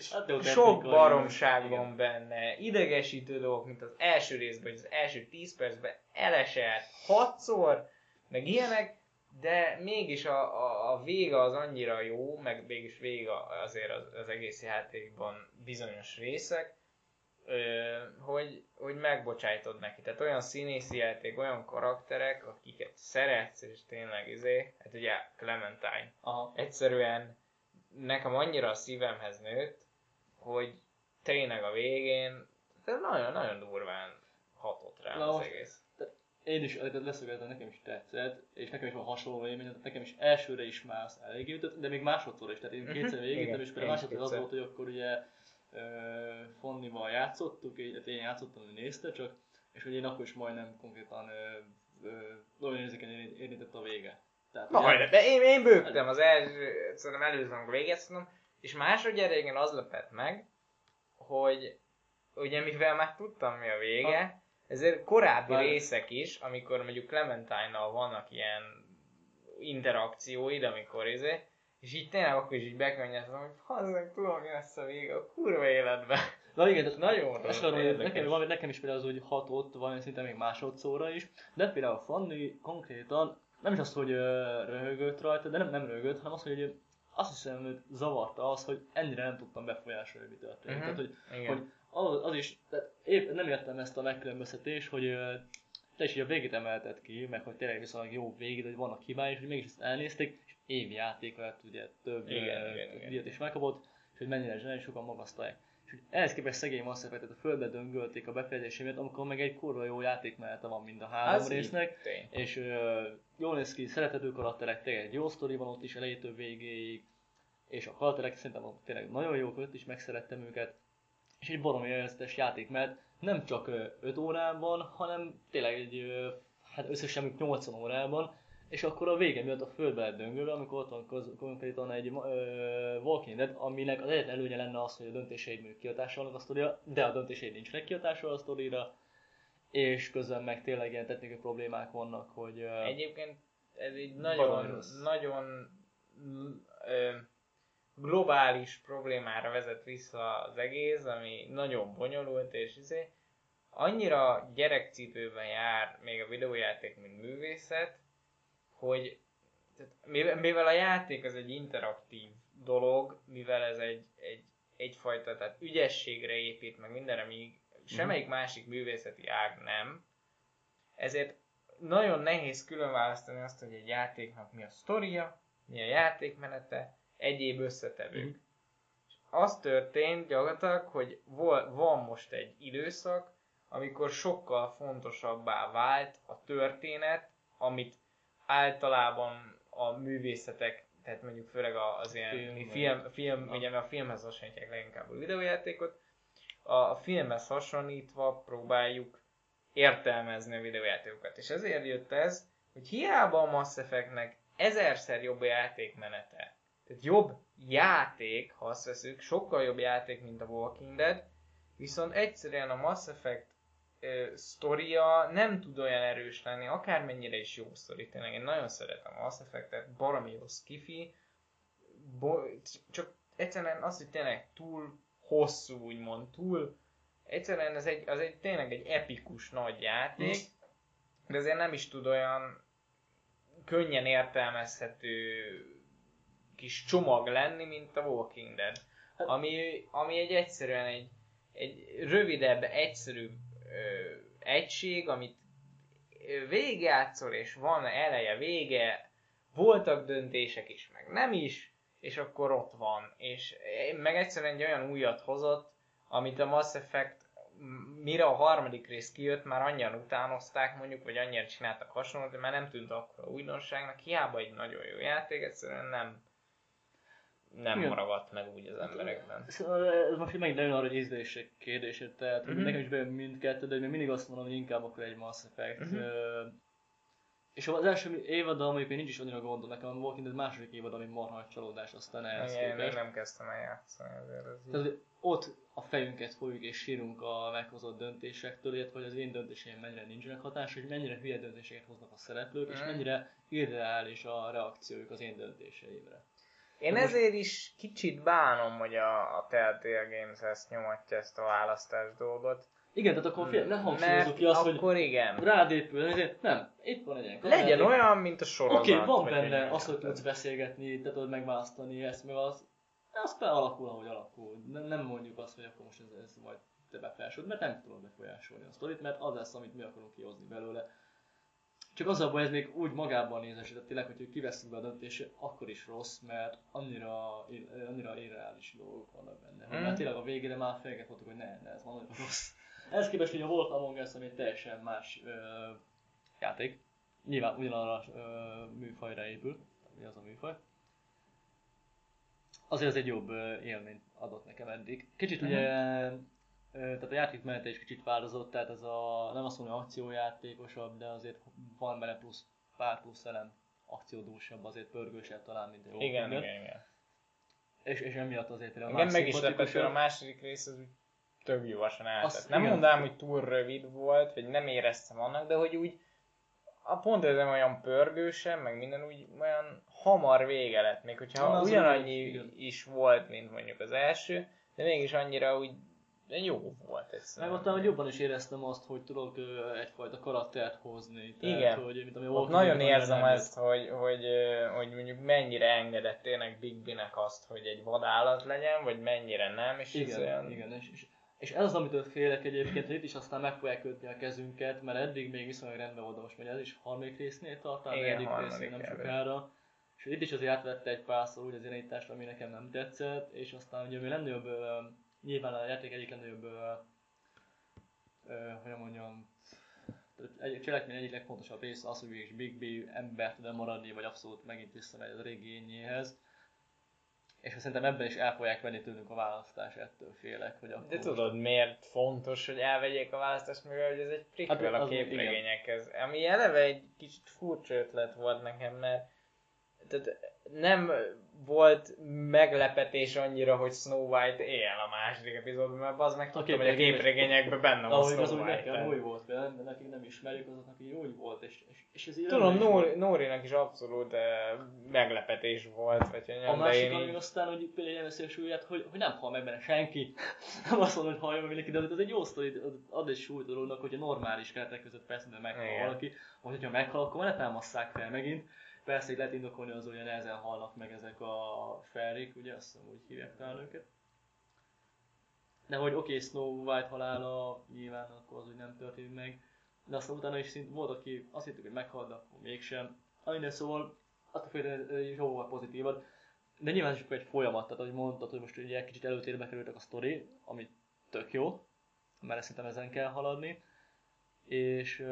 sok technikai, baromság van benne, idegesítő dolgok, mint az első részben, vagy az első 10 percben elesett hatszor, meg ilyenek, de mégis a, a, a vége az annyira jó, meg mégis vége azért az, az egész játékban bizonyos részek, ö, hogy, hogy megbocsájtod neki. Tehát olyan színészi játék, olyan karakterek, akiket szeretsz, és tényleg izé, hát ugye Clementine. Aha. Egyszerűen nekem annyira a szívemhez nőtt, hogy tényleg a végén de nagyon-nagyon durván hatott rá Na az most- egész. Én is leszögezem, nekem is tetszett, és nekem is van hasonló élmény, tehát nekem is elsőre is már azt eléggé ütött, de még másodszor is, tehát én Mhm, kétszer végigítem, és például másodszor az volt, hogy akkor ugye ö, Fonnival játszottuk, így, hát én játszottam, ő nézte csak, és hogy én akkor is majdnem konkrétan ö, ö, olyan érzékeny érint- érintett a vége. Tehát, ugye- Majd, de én, én bőgtem az első, szerintem előzően, amikor végeztem, és másodjára igen az lepett meg, hogy ugye mivel már tudtam mi a vége, ezért korábbi részek is, amikor mondjuk Clementine-nal vannak ilyen interakcióid, amikor izé, és így tényleg akkor is így bekönnyeztem, hogy hazzak, tudom mi lesz a vége a kurva életben. Na igen, tehát Nagyon rossz, nekem, valami, nekem is például az, hogy hatott, valamilyen szinten még másodszorra is, de például Fanni konkrétan nem is az, hogy röhögött rajta, de nem, nem röhögött, hanem az, hogy azt hiszem, hogy zavarta az, hogy ennyire nem tudtam befolyásolni, mi történik. Mhm. Tehát, hogy, Igen. hogy az, az is, tehát épp nem értem ezt a megkülönböztetést, hogy te is így a végét emelted ki, meg hogy tényleg viszonylag jó végét, hogy vannak hibái, és hogy mégis ezt elnézték, és évi játék lett, ugye több Igen, ö, igen, igen. díjat is megkapott, és hogy mennyire zseniális, sokan magasztalják. Ehhez képest szegény Mass Effect-et a földbe döngölték a befejezésémet, amikor meg egy kurva jó játékmenete van mind a három Az így résznek, tény. és ö, jól néz ki, szerethető karakterek, tényleg egy jó sztori van ott is elejétől végéig, és a karakterek szerintem tényleg nagyon jók, ott is megszerettem őket, és egy baromi élvezetes játék, mert nem csak 5 órában, hanem tényleg egy, ö, hát összesen mondjuk 80 órában, és akkor a vége miatt a földbe lett döngölve, amikor ott van koz- konkrétan egy ö, Walking Dead, aminek az egyetlen előnye lenne az, hogy a döntéseid mondjuk kihatással vannak a sztorira, de a döntéseid nincsenek kihatással a sztorira, és közben meg tényleg ilyen technikai problémák vannak, hogy ö, Egyébként ez egy nagyon, nagyon ö, globális problémára vezet vissza az egész, ami nagyon bonyolult, és izé, annyira gyerekcipőben jár még a videójáték, mint művészet, hogy tehát mivel, mivel a játék az egy interaktív dolog, mivel ez egy, egy, egyfajta tehát ügyességre épít, meg mindenre, míg semmelyik másik művészeti ág nem, ezért nagyon nehéz külön választani azt, hogy egy játéknak mi a sztoria, mi a játékmenete, egyéb összetevők. Mhm. És az történt gyakorlatilag, hogy vol- van most egy időszak, amikor sokkal fontosabbá vált a történet, amit általában a művészetek, tehát mondjuk főleg az ilyen Film, film, film, ugye mert a filmhez hasonlítják leginkább a videójátékot, a, a filmhez hasonlítva próbáljuk értelmezni a videójátékokat. És ezért jött ez, hogy hiába a Mass Effectnek ezerszer jobb a játékmenete, tehát jobb játék, ha azt veszük, sokkal jobb játék, mint a Walking Dead, viszont egyszerűen a Mass Effect ö, sztoria nem tud olyan erős lenni, akármennyire is jó sztori, tényleg én nagyon szeretem a Mass Effect-et, baromi jó skifi, bo- csak egyszerűen az, hogy tényleg túl hosszú, úgymond, túl egyszerűen ez egy, az egy tényleg egy epikus nagy játék, de azért nem is tud olyan könnyen értelmezhető kis csomag lenni, mint a Walking Dead. Hát- Ami, ami egy egyszerűen egy, egy rövidebb, egyszerűbb egység, amit végigjátszol, és van eleje, vége, voltak döntések is, meg nem is, és akkor ott van. És meg egyszerűen egy olyan újat hozott, amit a Mass Effect mire a harmadik rész kijött, már annyian utánozták mondjuk, vagy annyian csináltak hasonlót, hogy már nem tűnt akkor újdonságnak, hiába egy nagyon jó játék, egyszerűen nem nem Igen. maradt meg úgy az emberekben. Szóval ez most megint nagyon arra, hogy ízlések kérdése, tehát uh-huh. nekem is bejön mindkettő, de még mindig azt mondom, hogy inkább akkor egy Mass Effect. Uh-huh. És az első évaddal mondjuk én nincs is annyira gondom, nekem a Walking Dead második évad, ami marha nagy csalódás, aztán ehhez Igen, én képest. nem kezdtem el játszani azért. Ez. Tehát ott a fejünket fogjuk és sírunk a meghozott döntésektől, illetve hogy az én döntéseim mennyire nincsenek hatás, hogy mennyire hülye döntéseket hoznak a szereplők, és Mhm. mennyire irreális a reakciójuk az én döntéseimre. Én ezért is kicsit bánom, hogy a, a Telltale Games ezt nyomatja, ezt a választás dolgot. Igen, tehát akkor fél, ne hangsúlyozzuk ki azt, hogy akkor igen. rád épül, ezért nem, itt van egy ilyen Legyen kamerád, olyan, mint a sorozat. Oké, okay, van benne az, hogy tudsz beszélgetni, te tudod megválasztani ezt, meg az, az alakul, ahogy alakul. Nem, nem mondjuk azt, hogy akkor most ez, ez majd te befolyásolod, mert nem tudod befolyásolni a sztorit, mert az lesz, amit mi akarunk kihozni belőle. Csak az a baj, ez még úgy magában nézesített tényleg, hogy kivesszük be a döntést, akkor is rossz, mert annyira, annyira irreális dolgok vannak benne. Mm. Mert tényleg a végére már félget voltunk, hogy ne, ne, ez nagyon rossz. Ehhez képest, hogy a Volt Among Us, ami egy teljesen más ö, játék, nyilván ugyanarra ö, műfajra épül, mi az a műfaj. Azért az egy jobb élményt adott nekem eddig. Kicsit Mhm. ugye, ö, tehát a játékmenete is kicsit változott, tehát ez a, nem azt mondom, hogy akciójátékosabb, de azért van benne plusz, pár plusz elem akciódúsabb, azért pörgősebb talán, mint a Walking Igen, Dead. igen, igen. És, és emiatt azért például Igen, meg is lepett, a második rész az úgy tök gyorsan eltett. Nem igen. mondanám, hogy túl rövid volt, vagy nem éreztem annak, de hogy úgy a pont ez olyan pörgősen, meg minden úgy olyan hamar vége lett, még hogyha Na, ugyanannyi igen. is volt, mint mondjuk az első, de mégis annyira úgy jó volt Meg egyszerűen. ott hogy jobban is éreztem azt, hogy tudok egyfajta karaktert hozni. Tehát, Igen. Hogy, mint ami Ott nagyon érzem nem ezt, hogy, hogy, hogy mondjuk mennyire engedett tényleg Big B-nek azt, hogy egy vadállat legyen, vagy mennyire nem, és ez Igen, olyan... igen. És, és, és ez az, amitől félek egyébként, hogy itt is aztán meg fogják kötni a kezünket, mert eddig még viszonylag rendben volt, de most megy ez is harmadik résznél tart, talán harmadik résznél nem előtt. sokára. És itt is azért átvette egy párszor úgy az irányítást, ami nekem nem tetszett, és aztán ugye ami legnagyobb, ö, nyilván a játék egyik legnagyobb, ö, ö, hogy mondjam, egy cselekmény egyik legfontosabb része az, hogy is Big B ember tud maradni, vagy abszolút megint visszamegy az régi ényéhez. És szerintem ebben is el fogják venni tőlünk a választás, ettől félek, hogy akkor De tudod, miért fontos, hogy elvegyék a választást, mivel hogy ez egy prequel Hát, a képregényekhez. Ami eleve egy kicsit furcsa ötlet volt nekem, mert tehát nem volt meglepetés annyira, hogy Snow White él a második epizódban, mert az meg tudtam, hogy a képregények- képregényekben benne van Ahogy Snow az úgy nekem White. új volt, de nekik nem ismerjük, azoknak így úgy volt, és, és, és ez így Tudom. Nóri, Nórinak is abszolút eh, meglepetés volt, vagy hogy A nem, másik, ami így... aztán, hogy például nem veszi a súlyát, hogy, hogy nem hal meg benne senki. nem azt mondom, hogy hallja meg mindenki, de ez egy jó sztori, ad egy súlyt a dolognak, hogyha normális keretek között persze, de meghal valaki, vagy hogyha meghal, akkor ne támasszák fel megint. Persze, így lehet indokolni az, hogy nehezen halnak meg ezek a felrik, ugye azt hiszem úgy hívják talán őket. De hogy oké, okay, Snow White halála nyilván akkor az úgy nem történt meg, de aztán utána is szint volt, aki azt hittük, hogy meghalt, de akkor mégsem. Minden szóval attól függően jóval pozitívad. De nyilván is egy folyamat, tehát ahogy mondtad, hogy most ugye kicsit előtérbe kerültek a sztori, ami tök jó, mert szerintem ezen kell haladni. És,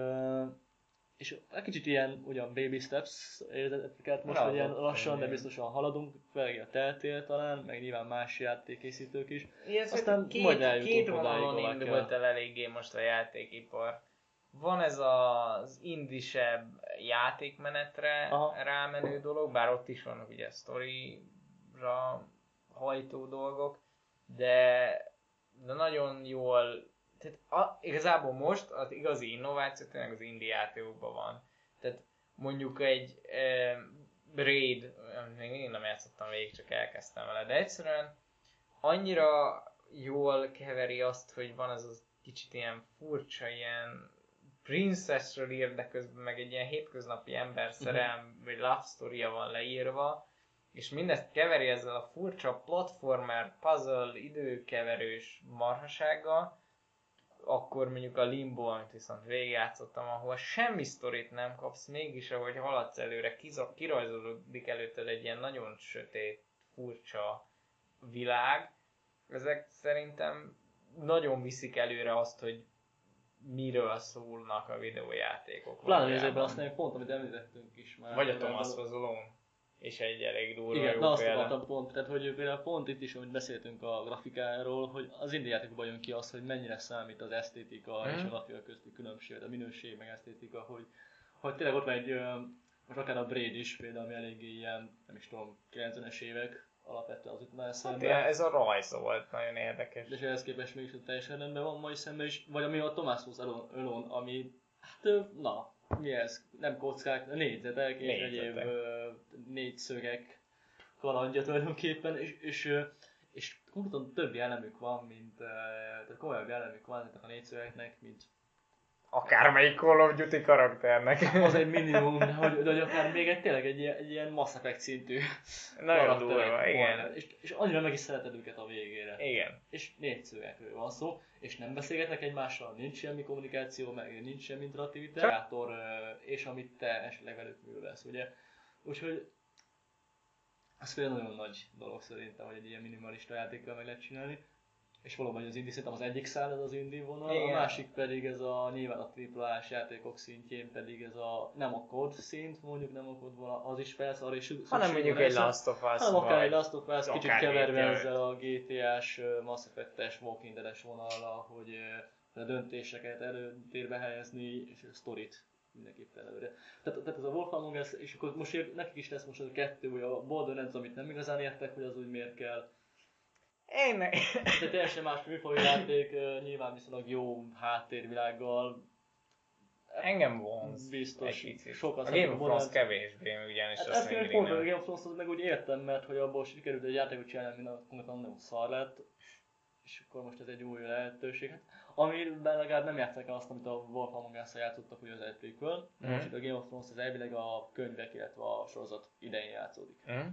és egy kicsit ilyen ugyan baby steps érzeteket most, hogy ilyen lassan, de biztosan haladunk, főleg a teltél talán, meg nyilván más játékkészítők is. Igen, Aztán két, majd eljutunk két vonalon indult el eléggé most a játékipar. Van ez az indisebb játékmenetre Aha. rámenő dolog, bár ott is vannak ugye sztorira hajtó dolgok, de, de nagyon jól, tehát a, igazából most az igazi innováció tényleg az indie játékokban van. Tehát mondjuk egy e, Braid, még mindig nem játszottam végig, csak elkezdtem vele, de egyszerűen annyira jól keveri azt, hogy van az az kicsit ilyen furcsa, ilyen princessről ír, de közben meg egy ilyen hétköznapi ember szerelm, vagy love story van leírva, és mindezt keveri ezzel a furcsa platformer, puzzle, időkeverős marhasággal, akkor mondjuk a Limbo, amit viszont végigjátszottam, ahol semmi sztorit nem kapsz, mégis ahogy haladsz előre, kiza- kirajzolódik előtted egy ilyen nagyon sötét, furcsa világ. Ezek szerintem nagyon viszik előre azt, hogy miről szólnak a videójátékok. Pláne valójában. részében azt mondjuk pont, amit említettünk is már. Vagy a Thomas Alone. És egy elég durva Igen, jó na azt akartam pont, tehát hogy például pont itt is, amit beszéltünk a grafikáról, hogy az indie játékokban jön ki az, hogy mennyire számít az esztétika és Mhm. a grafika közti különbség, a minőség meg esztétika, hogy, hogy tényleg ott van egy, most akár a Braid is például, ami eléggé ilyen, nem is tudom, 90-es évek alapvetően az itt már Hát eszembe. ilyen, ez a rajz volt nagyon érdekes. De és ehhez képest mégis teljesen rendben van mai szemben is, vagy ami a Alone, Alone ami, hát na, mi ez? Nem kockák, négyzetek és Négyzetek. egyéb négyszögek kalandja tulajdonképpen, és, és, és konkrétan több jellemük van, mint, tehát komolyabb jellemük van ezeknek a négyszövegeknek, mint Akármelyik Call of Duty karakternek. az egy minimum, de hogy, de hogy akár még egy, tényleg egy, ilyen- egy ilyen Mass Effect szintű Nagyon durva, igen. És, és annyira meg is szereted őket a végére. Igen. És négyszövegekről van szó, és nem beszélgetnek egymással, nincs semmi kommunikáció, meg nincs semmi interaktivitás, és amit te esetleg velük művelsz, ugye? Úgyhogy ez például nagyon nagy dolog szerintem, hogy egy ilyen minimalista játékkal meg lehet csinálni. És valóban az indie szerintem az egyik szál ez az indie vonal, Igen. a másik pedig ez a nyilván a AAA-s játékok szintjén pedig ez a nem a kod szint, mondjuk nem a kod vonal, az is persze arra is Hanem mondjuk egy. Last of Us, hanem akár egy vagy... Last of Us, kicsit keverve ezzel a GTA-s, Mass Effect-es, Walking Dead-es vonallal, hogy a döntéseket előtérbe helyezni, és a sztorit mindenképpen előre. Tehát, tehát ez a Wolf Among Us, és akkor most nekik is lesz most az a kettő, hogy a Borderlands, amit nem igazán értek, hogy az úgy miért kell. Én ne... De teljesen más műfajú játék, nyilván viszonylag jó háttérvilággal, Engem vonz. Biztos, sokat a Game of Thrones kevésbé, ugyanis Hát azt még pont a nem. Game of Thrones-ot meg úgy értem, mert hogy abból sikerült egy játékot csinálni, ami konkrétan nagyon szar lett, és akkor most ez egy új lehetőség. Hát, amiben legalább nem játszák el azt, amit a Wolf Among Us-szal játszottak ugye az egy prequel. Most itt a Game of Thrones az elvileg a könyvek, illetve a sorozat idején játszódik. Hm?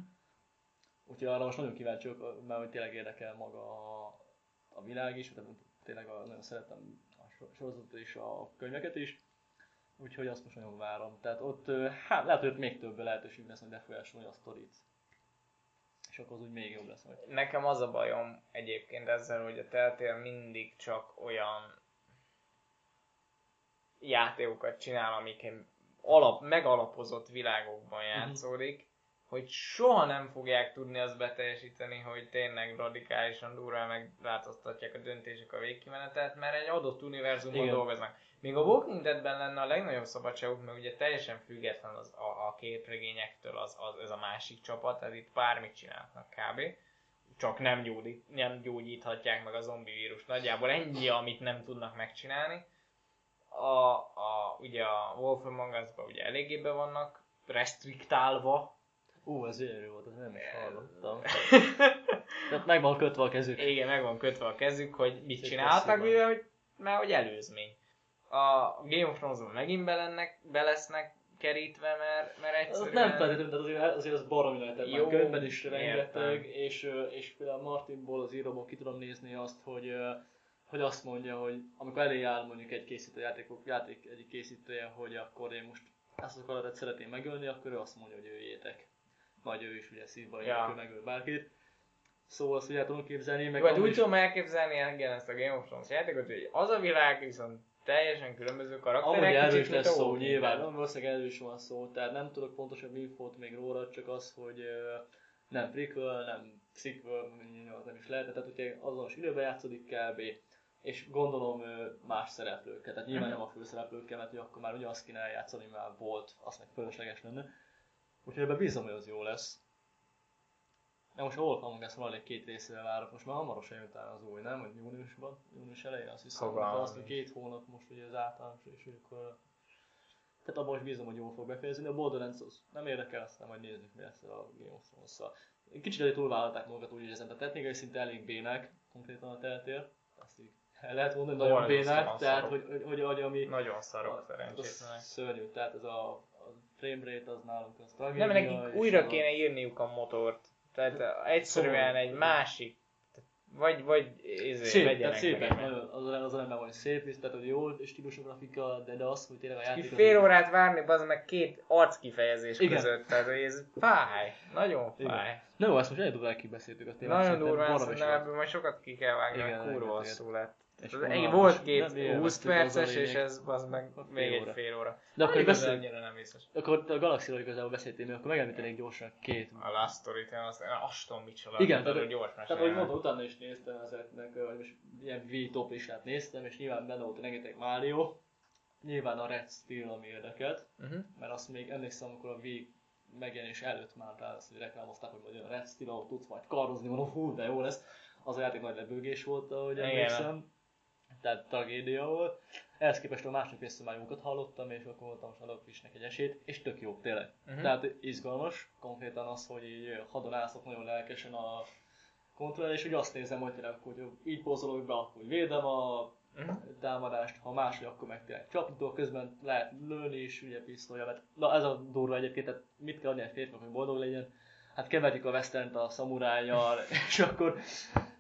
Úgyhogy arra most nagyon kíváncsi vagyok, mert hogy tényleg érdekel maga a, a világ is, tehát tényleg a, nagyon szeretem a so- sorozatot és a könyveket is. Úgyhogy azt most nagyon várom. Tehát ott, hát lehet, hogy ott még több lehetőség lesz, hogy befolyásolni a sztorit. És akkor az úgy még jobb lesz majd. Nekem az a bajom egyébként ezzel, hogy a Telltale mindig csak olyan játékokat csinál, amik alap, megalapozott világokban játszódik, hogy soha nem fogják tudni azt beteljesíteni, hogy tényleg radikálisan durván megváltoztatják a döntések a végkimenetet, mert egy adott univerzumban Igen. dolgoznak. Míg a Walking Deadben lenne a legnagyobb szabadságuk, mert ugye teljesen független az, a, a képregényektől az, az, ez a másik csapat, tehát itt bármit csinálnak kb. Csak nem, gyógyít, nem gyógyíthatják meg a zombi vírus. Nagyjából ennyi, amit nem tudnak megcsinálni. A, a, ugye a Wolf Among Us-ban ugye eléggé be vannak restriktálva, Ú, ez gyönyörű volt, ez nem is hallottam. Tehát meg van kötve a kezük. Igen, meg van kötve a kezük, hogy mit csináltak, mivel hogy, mert hogy előzmény. A Game of Thrones-ban megint belennek, belesznek kerítve, mert, mert Az egyszerűen... nem feltétlenül, tehát azért, azért az baromi már Jó, könyvben is értem. rengeteg, és, és például Martinból, az íróból ki tudom nézni azt, hogy, hogy azt mondja, hogy amikor elé áll mondjuk egy készítő játékok, játék egyik készítője, hogy akkor én most ezt a karakter szeretném megölni, akkor ő azt mondja, hogy öljétek. Vagy ő is ugye szívbaj Ja. megöl bárkit. Szóval azt, hogy el tudom képzelni, meg Vagy amúgy úgy tudom elképzelni igen, ezt a Game of Thrones játékot, hogy az a világ viszont teljesen különböző Amúgy karakterek, erről kicsit, is lesz szó, nyilván, nem, valószínűleg erről is van szó, tehát nem tudok pontosabb infót még róla, csak az, hogy nem prequel, nem sequel, nem is lehet, tehát ugye azonos időben játszódik kb. És gondolom más szereplőkkel, tehát nyilván nem a főszereplőkkel, mert hogy akkor már ugye azt kéne eljátszani, már volt, az meg fölösleges lenne. Úgyhogy ebben bízom, hogy az jó lesz. De most Us van egy két részével várok, most már hamarosan jön talán az új, nem? Hogy júniusban, június elején azt hiszem, de azt, hogy két hónap most ugye az általános, és akkor tehát abban most bízom, hogy jól fog befejezni, de a Borderlands az nem érdekel, aztán majd nézzük, mi lesz a Game of Thrones-szal. Kicsit elég túlvállalták magukat úgy érzem, tehát technikai szinte elég bénák, konkrétan a teltér. Azt így el lehet mondani, nagyon Borzasztóan bénák, tehát szarok. hogy, hogy, hogy, hogy ami... Nagyon szarok az szerencsétlenek. szörnyű, tehát ez a frame rate az nálunk az tragédia. Nem, nekik újra a- kéne írniuk a motort. Tehát egyszerűen Szóval- egy másik, vagy, vagy ezért Szép, vegyenek tehát szépen, meg egy- nagyon, az, az rendben van, hogy szép is, tehát hogy jó stílusú grafika, de, de az, hogy tényleg a játék... fél órát várni, az meg két arckifejezés Igen. között, tehát hogy ez fáj, nagyon Igen. fáj. Na jó, ezt most elég durván kibeszéltük a témát. Nagyon durván, sokat. ebből majd sokat ki kell vágni, Igen, mert kurva hosszú lett. És egy volt két 20 élveztük, az perces, és ez az meg még egy fél óra. De akkor beszéljünk, annyira nem biztos. akkor a Galaxy-ról igazából beszéltél, akkor megemlítenék gyorsan két. A Last Story-t, én azt, én azt tudom, mit csinál. Igen, tehát, gyors Tehát, ahogy mondtam, utána is néztem ezeknek, vagy most ilyen V top listát néztem, és nyilván benne volt rengeteg Mario. Nyilván a Red Steel, ami érdekelt, Uh-huh. mert azt még emlékszem, amikor a V megjelenés előtt már rá azt, hogy reklámozták, hogy majd jön a Red Steel, ahol tudsz majd karozni, mondom, hú, de jó lesz. Az a játék nagy lebőgés volt, ahogy Igen. Tehát tragédia volt. Ehhez képest a második részben már jókat hallottam, és akkor voltam is egy esélyt, és tök jó tényleg. Mhm. Tehát izgalmas, konkrétan az, hogy így hadonászok nagyon lelkesen a kontroll, és hogy azt nézem, hogy tényleg, hogy így pozolok be, akkor védem a Mhm. támadást, ha máshogy, akkor meg tényleg csapító, közben lehet lőni is, ugye pisztolya, mert na ez a durva egyébként, tehát mit kell adni egy férfinak, hogy boldog legyen, hát keverjük a western a szamurájjal, és akkor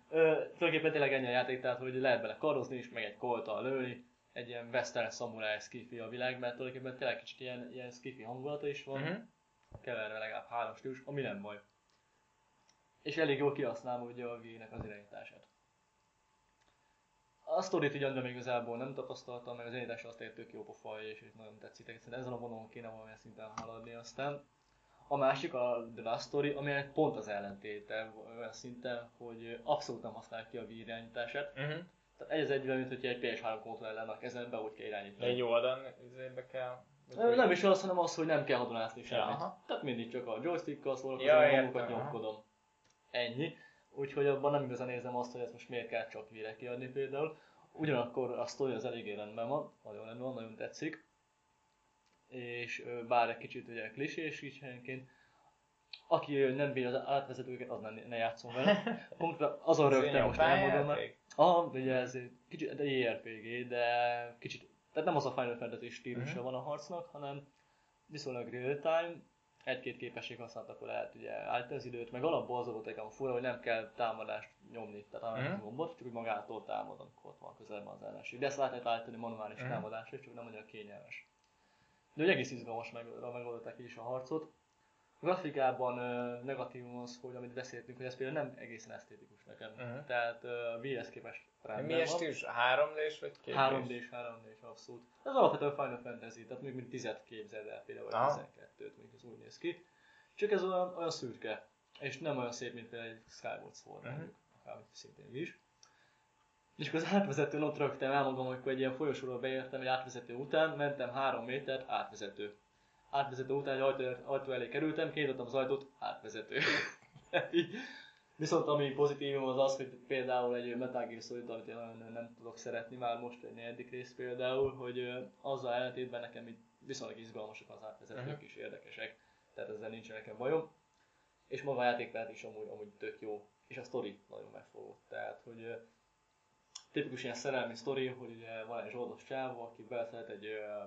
ö, tulajdonképpen tényleg ennyi a játék, tehát hogy lehet bele karozni is, meg egy koltal lőni, egy ilyen western szamuráj skifi a világ, mert tulajdonképpen tényleg kicsit ilyen, ilyen skifi hangulata is van, Mhm. keverve legalább három stílus, ami nem baj. És elég jól kihasználom ugye a G-nek az irányítását. A sztorit így annyira még igazából nem tapasztaltam, meg az irányítás azt tök jó pofa, és, nagyon tetszik, egyszerűen ezen a vonalon kéne valamilyen szinten haladni aztán. A másik a The Last Story, ami pont az ellentéte olyan szinten, hogy abszolút nem használják ki a V irányítását. Mhm. Tehát egy az egyben, mint hogy egy PS3 kontroller lenne a kezembe, úgy kell irányítani. egy oldalon izébe kell... Ö, Nem is az, hanem az, hogy nem kell hadonászni Ja, semmit. aha. Tehát mindig csak a joystickkal szórakozom, Ja, ja, aha. nyomkodom. Ennyi. Úgyhogy abban nem igazán érzem azt, hogy ezt most miért kell csak vére kiadni például. Ugyanakkor a sztori az eléggé rendben van, nagyon rendben van, nagyon tetszik. És bár egy kicsit ugye klisés is helyenként, aki nem bír az átvezetőket, az ne, ne játszom vele. Konkrétan azon rögtön most mert Ah, ugye ez egy kicsit de JRPG, de kicsit, tehát nem az a Final Fantasy stílusa Mhm. van a harcnak, hanem viszonylag real time, egy-két képesség használatakor lehet ugye állítani az időt, meg alapból az volt nekem fura, hogy nem kell támadást nyomni, tehát állítani Mhm. uh gombot, csak hogy magától támad, amikor ott van közelben az ellenség. De ezt lehet állítani manuális Mhm. támadásra, csak nem annyira kényelmes. De ugye egész izgalmas meg, megoldották is a harcot. A grafikában ö, negatívum az, hogy amit beszéltünk, hogy ez például nem egészen esztétikus nekem. Mhm. Tehát VS képest rendben van. stílus? 3D-s vagy 2D-s? 3D-s, 3D-s abszolút. Ez alapvetően Final Fantasy, tehát még mint 10 képzeld el például, vagy Aha. 12-t, mondjuk ez úgy néz ki. Csak ez olyan, olyan szürke, és nem olyan szép, mint például egy Skyward Sword, Mhm. mondjuk, akármit szintén is. És akkor az átvezetőn ott rögtem el magam, amikor egy ilyen folyosóról beértem, egy átvezető után, mentem három métert, átvezető. Átvezető után egy ajtó, ajtó elé kerültem, kinyitottam az ajtót, átvezető. Viszont ami pozitívum az az, hogy például egy Metal Gear Solid, amit én nagyon nem tudok szeretni már most egy negyedik rész például, hogy azzal ellentétben nekem itt viszonylag izgalmasak az átvezetők Mhm. is érdekesek, tehát ezzel nincs nekem bajom. És maga a játékmenet is amúgy, amúgy tök jó, és a sztori nagyon megfogott, tehát hogy tipikus ilyen szerelmi sztori, hogy ugye van egy zsoldos csávó, aki beleszeret egy ö,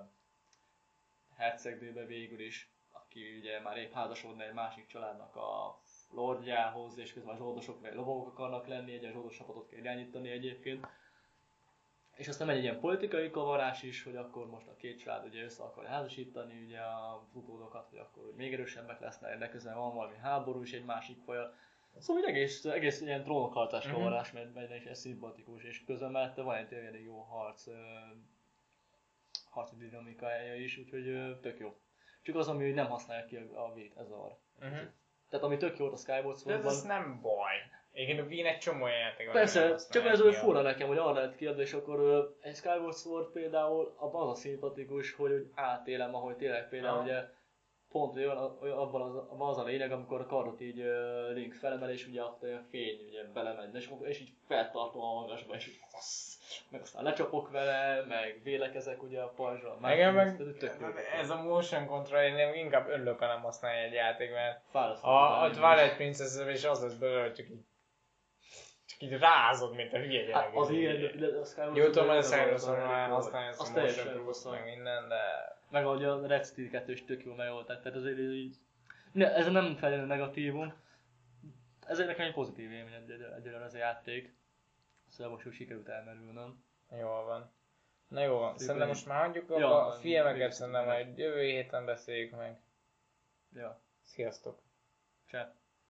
hercegnőbe végül is, aki ugye már épp házasodna egy másik családnak a lordjához, és közben a zsoldosok meg lovagok akarnak lenni, egy ilyen zsoldos csapatot kell irányítani egyébként. És aztán megy egy ilyen politikai kavarás is, hogy akkor most a két család ugye össze akar házasítani ugye a utódokat, hogy akkor hogy még erősebbek lesznek, de közben van valami háború is egy másik fajal. Szóval egész, egész ilyen trónokharcás Mhm. kavarás megy, megy, és ez szimpatikus, és közben mellette van egy tényleg jó harc, harci dinamikája is, úgyhogy ö, tök jó. Csak az, ami nem használja ki a, a vét, ez a Mhm. Tehát ami tök jó a Skyward De ez, Swordban, ez nem baj. Igen, a Wien egy csomó játék Persze, csak ez a- fura nekem, hogy arra lehet kiadni, és akkor ö, egy Skyward Sword például abban az a szimpatikus, hogy úgy átélem, ahogy tényleg például Aha. ugye pont olyan, abban, az, abban az a lényeg, amikor a kardot így uh, Link felemel, és ugye ott olyan fény ugye belemegy, és, és így feltartom a magasba, és így fasz, meg aztán lecsapok vele, meg vélekezek ugye a pajzsra. Igen, meg ez, ez a motion control, én nem- inkább örülök, ha nem használja egy játék, mert Fárasztó a, a. Twilight princess és az lesz belőle, hogy csak így, csak így rázod, mint a hülye gyerek. Hát az ilyen, de a Skyward Jó, tudom, Sword hogy a Cyrus van, már használja ezt a motion meg minden, de... meg ahogy a Red Steel 2 is tök jól megoldták, tehát azért így... Ne, ez nem feltétlenül negatívum. Ez egy nekem egy pozitív élmény egyelőre egyelőre az a játék. Szóval most úgy sikerült elmerülnöm. Jól van. Na jó van, szerintem most már hagyjuk Ja, a filmeket szerintem majd jövő héten beszéljük meg. Ja, Sziasztok! cseh.